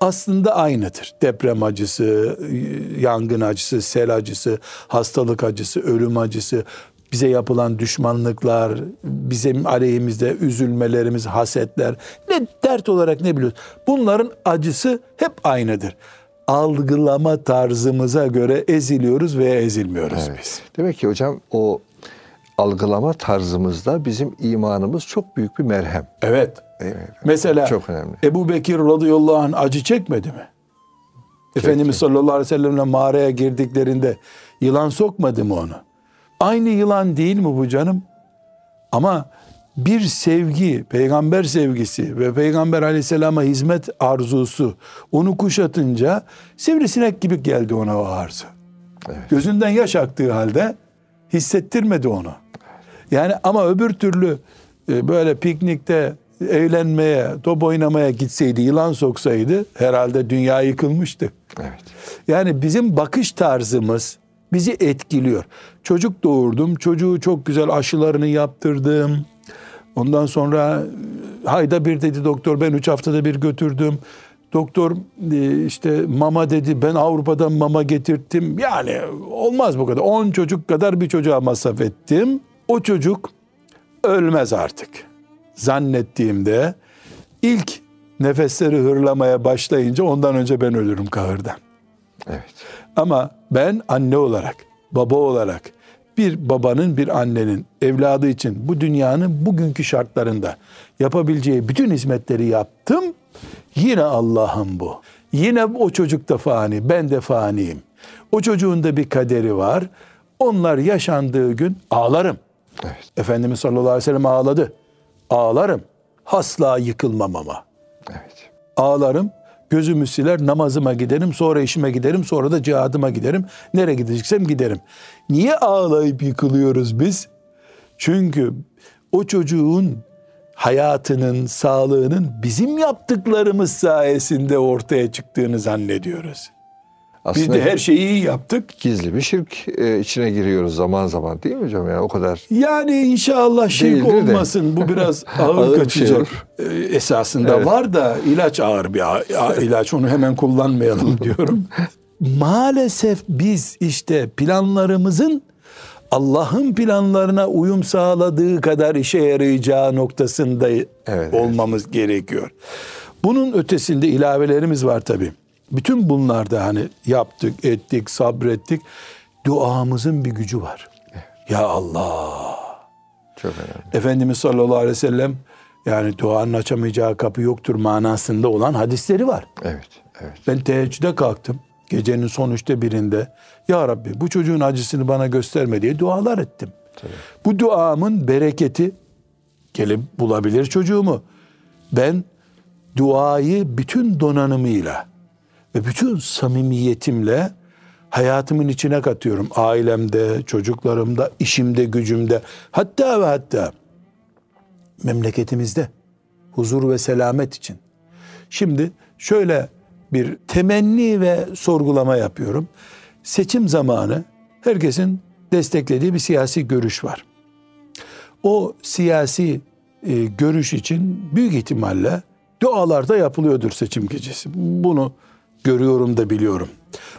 aslında aynıdır. Deprem acısı, yangın acısı, sel acısı, hastalık acısı, ölüm acısı, bize yapılan düşmanlıklar, bizim aleyhimizde üzülmelerimiz, hasetler, ne dert olarak ne biliyoruz? Bunların acısı hep aynıdır. Algılama tarzımıza göre eziliyoruz veya ezilmiyoruz Evet. biz. Demek ki hocam o algılama tarzımızda bizim imanımız çok büyük bir merhem. Evet. Evet. Mesela Çok önemli. Ebu Bekir radıyallahu anh acı çekmedi mi? Efendimiz sallallahu aleyhi ve sellemle mağaraya girdiklerinde yılan sokmadı mı onu? Aynı yılan değil mi bu canım? Ama bir sevgi, peygamber sevgisi ve peygamber aleyhisselama hizmet arzusu onu kuşatınca sivrisinek gibi geldi ona o arzu. Evet. Gözünden yaş aktığı halde hissettirmedi onu. Yani ama öbür türlü e, böyle piknikte eğlenmeye, top oynamaya gitseydi, yılan soksaydı herhalde dünya yıkılmıştı. Evet. Yani bizim bakış tarzımız bizi etkiliyor. Çocuk doğurdum, çocuğu çok güzel aşılarını yaptırdım. Ondan sonra hayda bir dedi doktor ben üç haftada bir götürdüm. Doktor e, işte mama dedi ben Avrupa'dan mama getirttim. Yani olmaz bu kadar. 10 çocuk kadar bir çocuğa masraf ettim. O çocuk ölmez artık. Zannettiğimde ilk nefesleri hırlamaya başlayınca ondan önce ben ölürüm kahırdan. Evet. Ama ben anne olarak, baba olarak bir babanın bir annenin evladı için bu dünyanın bugünkü şartlarında yapabileceği bütün hizmetleri yaptım. Yine Allah'ım bu. Yine o çocuk da fani, ben de faniyim. O çocuğun da bir kaderi var. Onlar yaşandığı gün ağlarım. Evet. Efendimiz sallallahu aleyhi ve sellem ağladı. Ağlarım. Asla yıkılmam ama. Evet. Ağlarım, gözümü siler, namazıma giderim, sonra işime giderim, sonra da cihadıma giderim. Nereye gideceksem giderim. Niye ağlayıp yıkılıyoruz biz? Çünkü o çocuğun hayatının, sağlığının bizim yaptıklarımız sayesinde ortaya çıktığını zannediyoruz. Biz Aslında de her şeyi iyi yaptık. gizli bir şirk e, içine giriyoruz zaman zaman değil mi hocam? Yani o kadar Yani inşallah şirk Değildir de. olmasın. Bu biraz ağır, Ağır şey kaçacak. olur. Ee, esasında Evet. var da ilaç ağır bir ilaç. Onu hemen kullanmayalım diyorum. Maalesef biz işte planlarımızın Allah'ın planlarına uyum sağladığı kadar işe yarayacağı noktasında evet. olmamız gerekiyor. Bunun ötesinde ilavelerimiz var tabii. Bütün bunlarda hani yaptık, ettik, sabrettik. Duamızın bir gücü var. Ya Allah. çok önemli. Efendimiz sallallahu aleyhi ve sellem yani duanın açamayacağı kapı yoktur manasında olan hadisleri var. Evet. Evet. Ben teheccüde kalktım. Gecenin son üçte birinde. Ya Rabbi bu çocuğun acısını bana gösterme diye dualar ettim. Bu duamın bereketi gelip bulabilir çocuğumu. Ben duayı bütün donanımıyla ve bütün samimiyetimle hayatımın içine katıyorum. Ailemde, çocuklarımda, işimde, gücümde. Hatta ve hatta memleketimizde huzur ve selamet için. Şimdi şöyle bir temenni ve sorgulama yapıyorum. Seçim zamanı herkesin desteklediği bir siyasi görüş var. O siyasi e, görüş için büyük ihtimalle dualar da yapılıyordur seçim gecesi. Bunu görüyorum da biliyorum.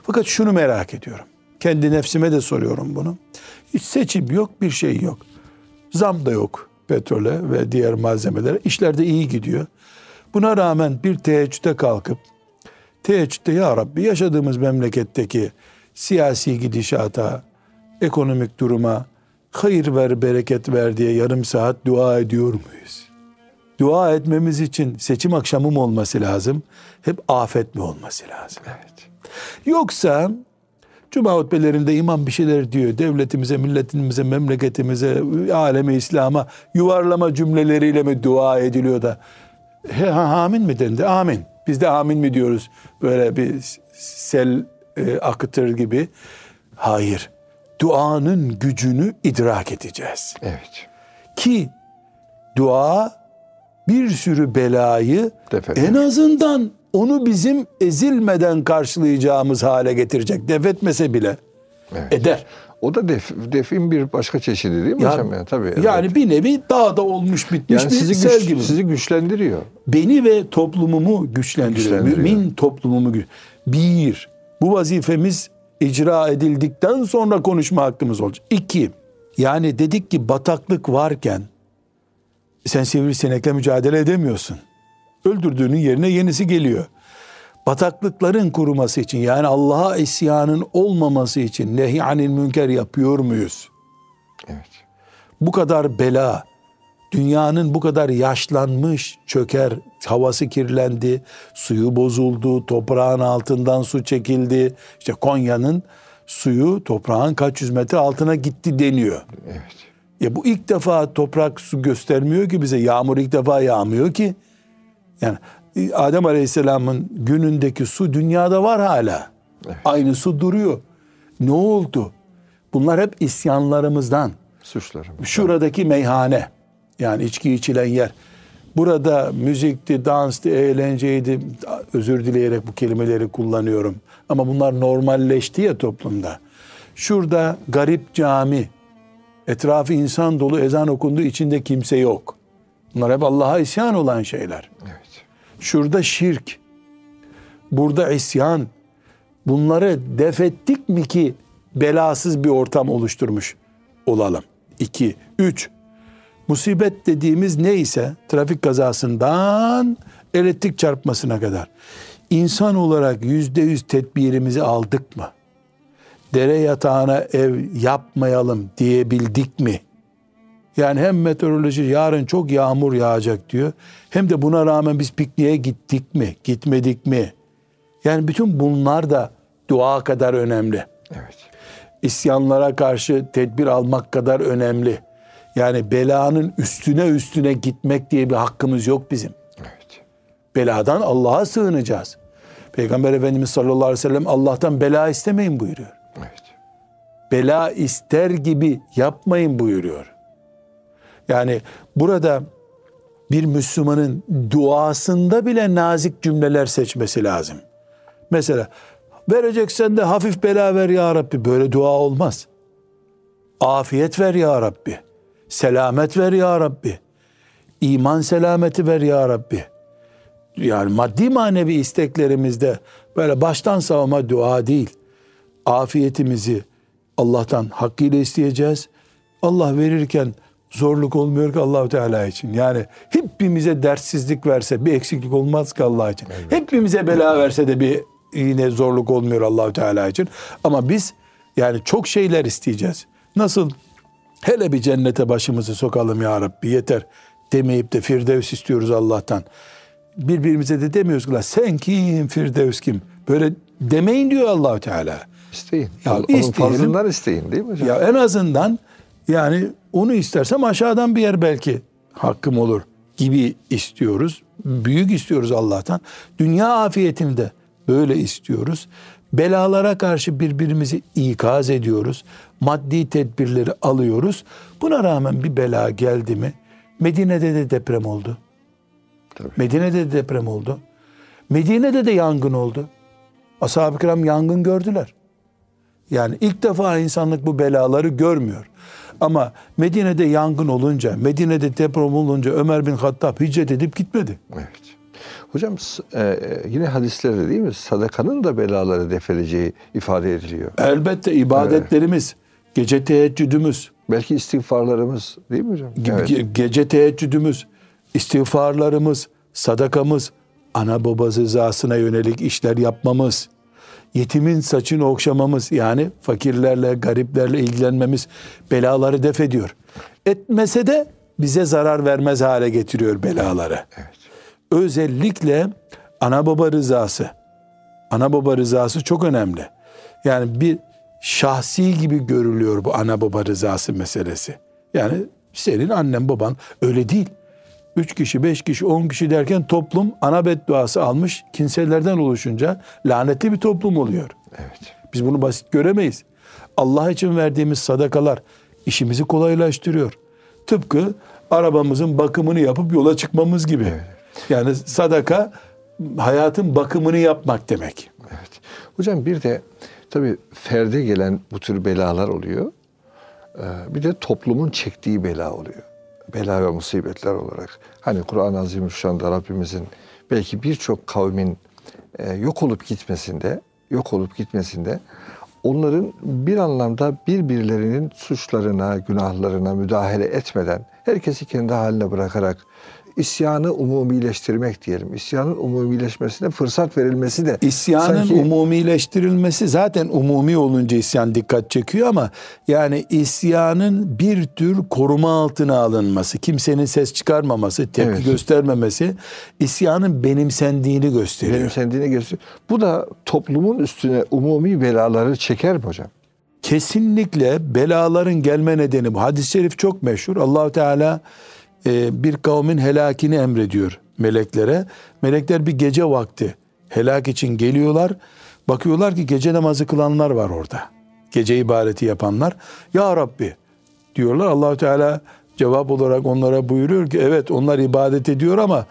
Fakat şunu merak ediyorum. Kendi nefsime de soruyorum bunu. Hiç seçim yok, bir şey yok. Zam da yok petrole ve diğer malzemelere. İşler de iyi gidiyor. Buna rağmen bir teheccüde kalkıp teheccüde ya Rabbi yaşadığımız memleketteki siyasi gidişata, ekonomik duruma hayır ver, bereket ver diye yarım saat dua ediyor muyuz? Dua etmemiz için seçim akşamı mı olması lazım? Hep afet mi olması lazım? Evet. Yoksa Cuma hutbelerinde imam bir şeyler diyor. Devletimize, milletimize, memleketimize, aleme İslam'a yuvarlama cümleleriyle mi dua ediliyor da he, ha, amin mi dendi? Amin. Biz de amin mi diyoruz? Böyle bir sel e, akıtır gibi. Hayır. Duanın gücünü idrak edeceğiz. Evet. Ki dua bir sürü belayı Def ediyor. en azından onu bizim ezilmeden karşılayacağımız hale getirecek. Def etmese bile Evet. eder. O da def, defin bir başka çeşidi değil mi Ya- hocam? Yani, tabii. evet. Yani bir nevi dağda olmuş bitmiş yani bir sizi, sel güç- gibi. sizi güçlendiriyor. Beni ve toplumumu güçlendiriyor. Güçlendiriyor. Mümin toplumumu güç. Bir, bu vazifemiz icra edildikten sonra konuşma hakkımız olacak. İki, yani dedik ki bataklık varken sen sivrisinekle mücadele edemiyorsun. Öldürdüğünün yerine yenisi geliyor. Bataklıkların kuruması için yani Allah'a isyanın olmaması için nehy anil münker yapıyor muyuz? Evet. bu kadar bela, dünyanın bu kadar yaşlanmış, çöker, havası kirlendi, suyu bozuldu, toprağın altından su çekildi. İşte Konya'nın suyu toprağın kaç yüz metre altına gitti deniyor. Evet. Ya bu ilk defa toprak su göstermiyor ki bize. Yağmur ilk defa yağmıyor ki. Yani e, Adem Aleyhisselam'ın günündeki su dünyada var hala. Aynı su duruyor. Ne oldu? Bunlar hep isyanlarımızdan. Suçlarım. Şuradaki meyhane yani içki içilen yer. Burada müzikti, danstı, eğlenceydi. Özür dileyerek bu kelimeleri kullanıyorum. Ama bunlar normalleşti ya toplumda. Şurada garip cami, etrafı insan dolu ezan okundu, içinde kimse yok. Bunlar hep Allah'a isyan olan şeyler. Evet. Şurada şirk, burada isyan. Bunları def ettik mi ki belasız bir ortam oluşturmuş olalım. İki, üç. Musibet dediğimiz neyse trafik kazasından elektrik çarpmasına kadar. İnsan olarak yüzde yüz tedbirimizi aldık mı? Dere yatağına ev yapmayalım diyebildik mi? Yani hem meteoroloji yarın çok yağmur yağacak diyor. Hem de buna rağmen biz pikniğe gittik mi, gitmedik mi? Yani bütün bunlar da dua kadar önemli. Evet. İsyanlara karşı tedbir almak kadar önemli. Yani belanın üstüne üstüne gitmek diye bir hakkımız yok bizim. Evet. Beladan Allah'a sığınacağız. Peygamber Efendimiz sallallahu aleyhi ve sellem Allah'tan bela istemeyin buyuruyor. Bela ister gibi yapmayın buyuruyor. Yani burada bir Müslümanın duasında bile nazik cümleler seçmesi lazım. Mesela vereceksen de hafif bela ver ya Rabbi. Böyle dua olmaz. Afiyet ver ya Rabbi. Selamet ver ya Rabbi. İman selameti ver ya Rabbi. Yani maddi manevi isteklerimizde böyle baştan savma dua değil afiyetimizi Allah'tan hakkıyla isteyeceğiz. Allah verirken zorluk olmuyor ki Allahu Teala için. Yani hepimize dertsizlik verse bir eksiklik olmaz ki Allah için. Hepimize bela verse de bir yine zorluk olmuyor Allahu Teala için. Ama biz yani çok şeyler isteyeceğiz. Nasıl hele bir cennete başımızı sokalım ya Rabbi yeter demeyip de Firdevs istiyoruz Allah'tan. Birbirimize de demiyoruz ki "La sen kim Firdevs kim? Böyle demeyin diyor Allahu Teala. İsteyin. Ya Onun isteyelim. fazlından isteyin değil mi hocam? Ya en azından yani onu istersem aşağıdan bir yer belki hakkım olur gibi istiyoruz. Büyük istiyoruz Allah'tan. Dünya afiyetini de böyle istiyoruz. Belalara karşı birbirimizi ikaz ediyoruz. Maddi tedbirleri alıyoruz. Buna rağmen bir bela geldi mi? Medine'de de deprem oldu. Tabii. Medine'de de deprem oldu. Medine'de de yangın oldu. Ashab-ı kiram yangın gördüler. Yani ilk defa insanlık bu belaları görmüyor. Ama Medine'de yangın olunca, Medine'de deprem olunca Ömer bin Hattab hicret edip gitmedi. Evet. Hocam s- e, yine hadislerde değil mi? Sadakanın da belaları defedeceği ifade ediliyor. Elbette ibadetlerimiz, gece teheccüdümüz, Belki istiğfarlarımız değil mi hocam? Evet. ge- gece teheccüdümüz, istiğfarlarımız, sadakamız, ana baba rızasına yönelik işler yapmamız, yetimin saçını okşamamız yani fakirlerle, gariplerle ilgilenmemiz belaları def ediyor. Etmese de bize zarar vermez hale getiriyor belaları. Evet. Özellikle ana baba rızası. Ana baba rızası çok önemli. Yani bir şahsi gibi görülüyor bu ana baba rızası meselesi. Yani senin annen baban öyle değil. Üç kişi, beş kişi, on kişi derken toplum ana bedduası almış kimselerden oluşunca lanetli bir toplum oluyor. Evet. Biz bunu basit göremeyiz. Allah için verdiğimiz sadakalar işimizi kolaylaştırıyor. tıpkı arabamızın bakımını yapıp yola çıkmamız gibi. Yani sadaka hayatın bakımını yapmak demek. Evet. Hocam bir de tabii ferde gelen bu tür belalar oluyor. Ee, Bir de toplumun çektiği bela oluyor. Bela ve musibetler olarak. Hani Kur'an-ı Azimüşşan'da Rabbimizin belki birçok kavmin e, yok olup gitmesinde, yok olup gitmesinde onların bir anlamda birbirlerinin suçlarına, günahlarına müdahale etmeden herkesi kendi haline bırakarak isyanı umumileştirmek diyelim. İsyanın umumileşmesine fırsat verilmesi de İsyanın sanki- umumileştirilmesi zaten umumi olunca isyan dikkat çekiyor ama yani isyanın bir tür koruma altına alınması, kimsenin ses çıkarmaması, tepki Evet. göstermemesi isyanın benimsendiğini gösteriyor. benimsendiğine gösteriyor. Bu da toplumun üstüne umumi belaları çeker mi hocam? Kesinlikle belaların gelme nedeni bu. Hadis-i şerif çok meşhur. Allahu Teala e, bir kavmin helakini emrediyor meleklere. Melekler bir gece vakti helak için geliyorlar. Bakıyorlar ki gece namazı kılanlar var orada. Gece ibadeti yapanlar. Ya Rabbi diyorlar. Allahu Teala cevap olarak onlara buyuruyor ki evet onlar ibadet ediyor ama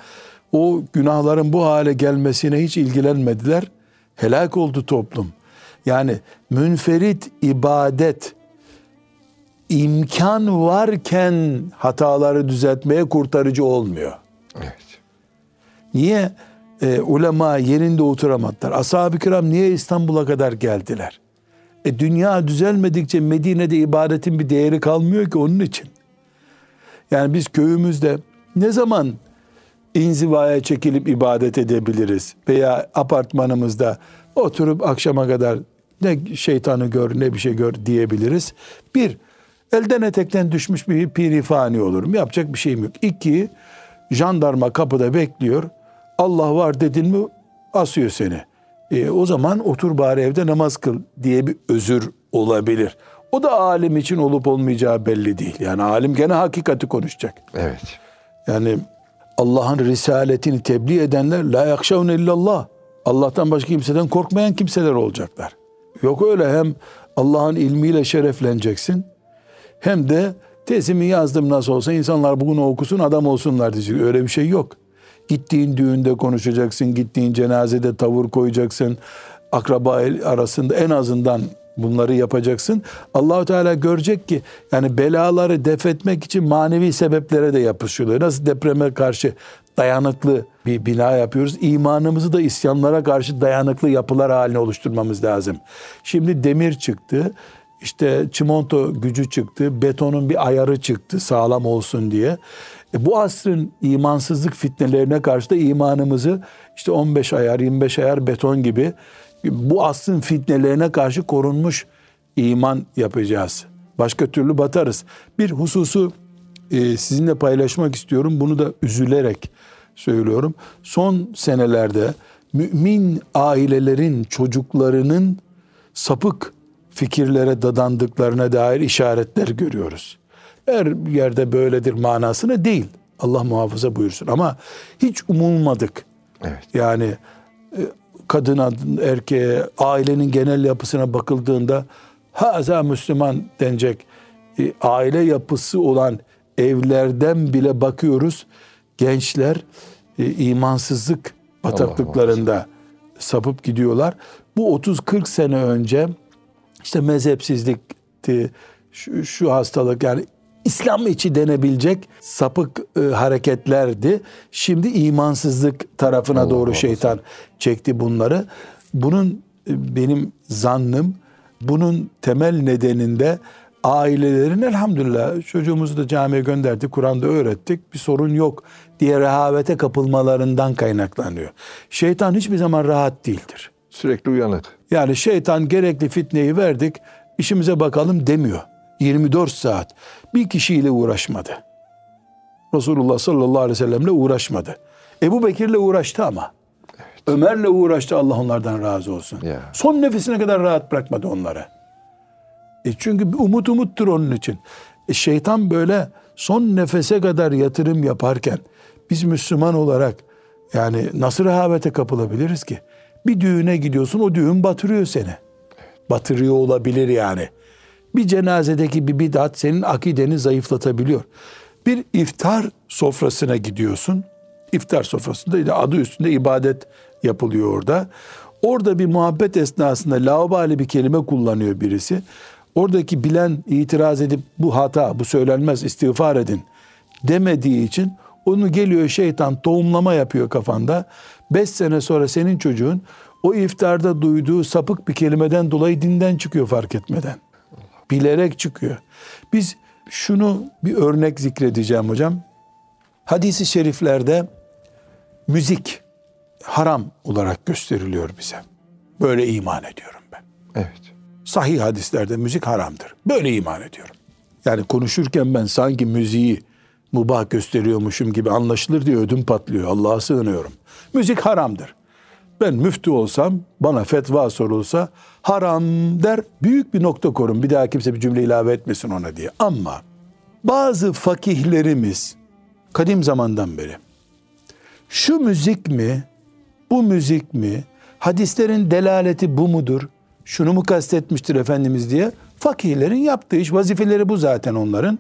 o günahların bu hale gelmesine hiç ilgilenmediler. Helak oldu toplum. Yani münferit ibadet imkan varken hataları düzeltmeye kurtarıcı olmuyor. Evet. Niye e, ulema yerinde oturamadılar? Ashab-ı kiram niye İstanbul'a kadar geldiler? E, dünya düzelmedikçe Medine'de ibadetin bir değeri kalmıyor ki onun için. Yani biz köyümüzde ne zaman inzivaya çekilip ibadet edebiliriz? Veya apartmanımızda oturup akşama kadar ne şeytanı gör ne bir şey gör diyebiliriz. Bir, elden etekten düşmüş bir pirifani olurum. Yapacak bir şeyim yok. İki, jandarma kapıda bekliyor. Allah var dedin mi asıyor seni. E, o zaman otur bari evde namaz kıl diye bir özür olabilir. O da alim için olup olmayacağı belli değil. Yani alim gene hakikati konuşacak. Evet. Yani Allah'ın risaletini tebliğ edenler la yakşavne illallah. Allah'tan başka kimseden korkmayan kimseler olacaklar. Yok öyle hem Allah'ın ilmiyle şerefleneceksin hem de tezimi yazdım nasıl olsa insanlar bunu okusun adam olsunlar diyecek. Öyle bir şey yok. Gittiğin düğünde konuşacaksın, gittiğin cenazede tavır koyacaksın. Akraba arasında en azından bunları yapacaksın. Allahu Teala görecek ki yani belaları def etmek için manevi sebeplere de yapışıyorlar. Nasıl depreme karşı dayanıklı bir bina yapıyoruz. İmanımızı da isyanlara karşı dayanıklı yapılar haline oluşturmamız lazım. Şimdi demir çıktı. İşte çimento gücü çıktı, betonun bir ayarı çıktı sağlam olsun diye. E bu asrın imansızlık fitnelerine karşı da imanımızı işte 15 ayar, 25 ayar beton gibi bu asrın fitnelerine karşı korunmuş iman yapacağız. Başka türlü batarız. Bir hususu e, sizinle paylaşmak istiyorum. Bunu da üzülerek söylüyorum. Son senelerde mümin ailelerin çocuklarının sapık fikirlere dadandıklarına dair işaretler görüyoruz. Her yerde böyledir manasına değil. Allah muhafaza buyursun ama hiç umulmadık. Evet. Yani e, kadına, erkeğe, ailenin genel yapısına bakıldığında haza Müslüman denecek e, aile yapısı olan evlerden bile bakıyoruz. Gençler e, imansızlık bataklıklarında sapıp gidiyorlar. Bu 30-40 sene önce işte mezhepsizlikti, şu, şu hastalık yani İslam içi denebilecek sapık e, hareketlerdi. Şimdi imansızlık tarafına Allah doğru muhafaza. şeytan çekti bunları. Bunun e, benim zannım bunun temel nedeninde ailelerin elhamdülillah çocuğumuzu da camiye gönderdik, Kur'an'da öğrettik, bir sorun yok diye rehavete kapılmalarından kaynaklanıyor. Şeytan hiçbir zaman rahat değildir. Sürekli uyanık. Yani şeytan gerekli fitneyi verdik, işimize bakalım demiyor. 24 saat bir kişiyle uğraşmadı. Resulullah sallallahu aleyhi ve sellemle uğraşmadı. Ebu Bekir'le uğraştı ama. Ömer'le uğraştı Allah onlardan razı olsun. Ya. Son nefesine kadar rahat bırakmadı onları. E çünkü bir umut umuttur onun için. E şeytan böyle son nefese kadar yatırım yaparken biz Müslüman olarak yani nasıl rehavete kapılabiliriz ki? Bir düğüne gidiyorsun o düğün batırıyor seni. Batırıyor olabilir yani. Bir cenazedeki bir bidat senin akideni zayıflatabiliyor. Bir iftar sofrasına gidiyorsun. İftar sofrasında adı üstünde ibadet yapılıyor orada. Orada bir muhabbet esnasında laubali bir kelime kullanıyor birisi. Oradaki bilen itiraz edip bu hata, bu söylenmez istiğfar edin demediği için onu geliyor şeytan tohumlama yapıyor kafanda. Beş sene sonra senin çocuğun o iftarda duyduğu sapık bir kelimeden dolayı dinden çıkıyor fark etmeden. Bilerek çıkıyor. Biz şunu bir örnek zikredeceğim hocam. Hadisi şeriflerde müzik haram olarak gösteriliyor bize. Böyle iman ediyorum ben. Evet. Sahih hadislerde müzik haramdır. Böyle iman ediyorum. Yani konuşurken ben sanki müziği mubah gösteriyormuşum gibi anlaşılır diye ödüm patlıyor. Allah'a sığınıyorum. Müzik haramdır. Ben müftü olsam, bana fetva sorulsa haram der, büyük bir nokta korun. Bir daha kimse bir cümle ilave etmesin ona diye. Ama bazı fakihlerimiz kadim zamandan beri şu müzik mi, bu müzik mi, hadislerin delaleti bu mudur, şunu mu kastetmiştir Efendimiz diye fakihlerin yaptığı iş, vazifeleri bu zaten onların.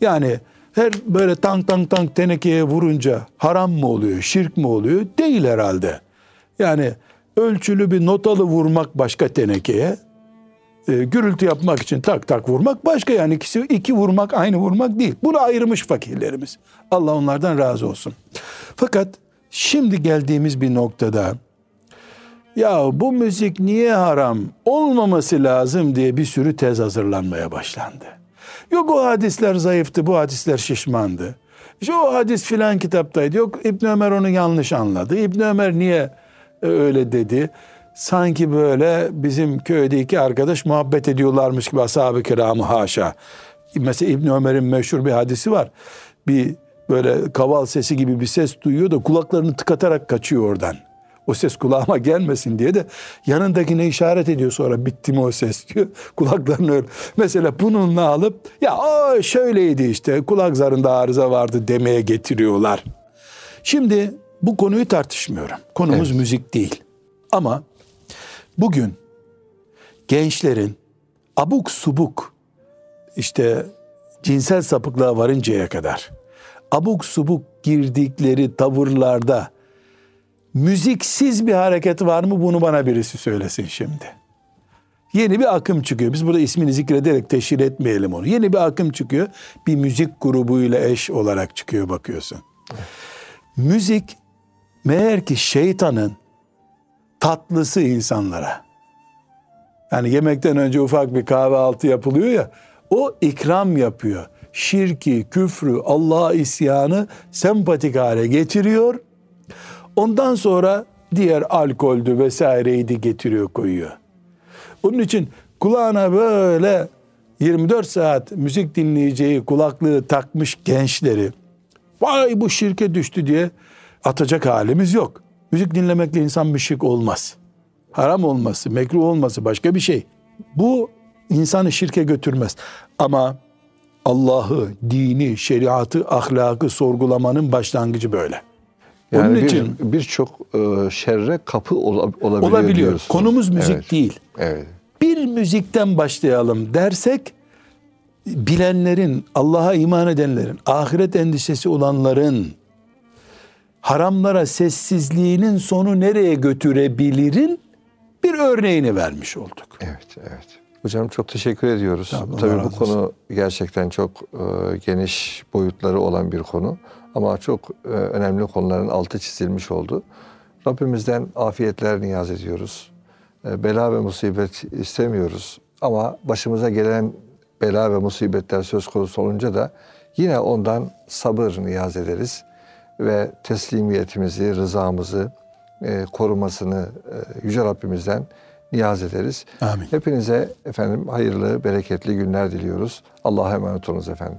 Yani her böyle tank tank tank tenekeye vurunca haram mı oluyor, şirk mi oluyor? Değil herhalde. Yani ölçülü bir notalı vurmak başka tenekeye, e, gürültü yapmak için tak tak vurmak başka yani ikisi iki vurmak aynı vurmak değil. Bunu ayırmış fakirlerimiz. Allah onlardan razı olsun. Fakat şimdi geldiğimiz bir noktada ya bu müzik niye haram olmaması lazım diye bir sürü tez hazırlanmaya başlandı. Yok o hadisler zayıftı, bu hadisler şişmandı. İşte o hadis filan kitaptaydı. Yok İbn Ömer onu yanlış anladı. İbn Ömer niye öyle dedi? Sanki böyle bizim köyde iki arkadaş muhabbet ediyorlarmış gibi ashab-ı kiramı haşa. Mesela İbn Ömer'in meşhur bir hadisi var. Bir böyle kaval sesi gibi bir ses duyuyor da kulaklarını tıkatarak kaçıyor oradan. O ses kulağıma gelmesin diye de yanındakine işaret ediyor sonra bitti mi o ses diyor. Kulaklarını öyle. Mesela bununla alıp ya o şöyleydi işte kulak zarında arıza vardı demeye getiriyorlar. Şimdi bu konuyu tartışmıyorum. Konumuz Evet. müzik değil. Ama bugün gençlerin abuk subuk işte cinsel sapıklığa varıncaya kadar abuk subuk girdikleri tavırlarda müziksiz bir hareket var mı bunu bana birisi söylesin şimdi. Yeni bir akım çıkıyor. Biz burada ismini zikrederek teşhir etmeyelim onu. Yeni bir akım çıkıyor. Bir müzik grubuyla eş olarak çıkıyor bakıyorsun. Müzik meğer ki şeytanın tatlısı insanlara. Yani yemekten önce ufak bir kahvaltı yapılıyor ya. O ikram yapıyor. Şirki, küfrü, Allah'a isyanı sempatik hale getiriyor. Ondan sonra diğer alkoldü vesaireydi getiriyor koyuyor. Onun için kulağına böyle 24 saat müzik dinleyeceği kulaklığı takmış gençleri vay bu şirke düştü diye atacak halimiz yok. Müzik dinlemekle insan müşrik olmaz. Haram olması, mekruh olması başka bir şey. Bu insanı şirke götürmez. Ama Allah'ı, dini, şeriatı, ahlakı sorgulamanın başlangıcı böyle. Yani Onun bir- için birçok e, şerre kapı ola- olabiliyor, olabiliyor. diyorsunuz. Konumuz müzik Evet, değil. Evet. bir müzikten başlayalım dersek bilenlerin, Allah'a iman edenlerin, ahiret endişesi olanların haramlara sessizliğinin sonu nereye götürebilirin bir örneğini vermiş olduk. Evet, evet. Hocam çok teşekkür ediyoruz. Tamam, Tabii bu konu gerçekten çok e, geniş boyutları olan bir konu. Ama çok e, önemli konuların altı çizilmiş oldu. Rabbimizden afiyetler niyaz ediyoruz. E, bela ve musibet istemiyoruz. Ama başımıza gelen bela ve musibetler söz konusu olunca da yine ondan sabır niyaz ederiz. Ve teslimiyetimizi, rızamızı, e, korumasını Yüce Rabbimizden niyaz ederiz. Amin. Hepinize efendim hayırlı, bereketli günler diliyoruz. Allah'a emanet olunuz efendim.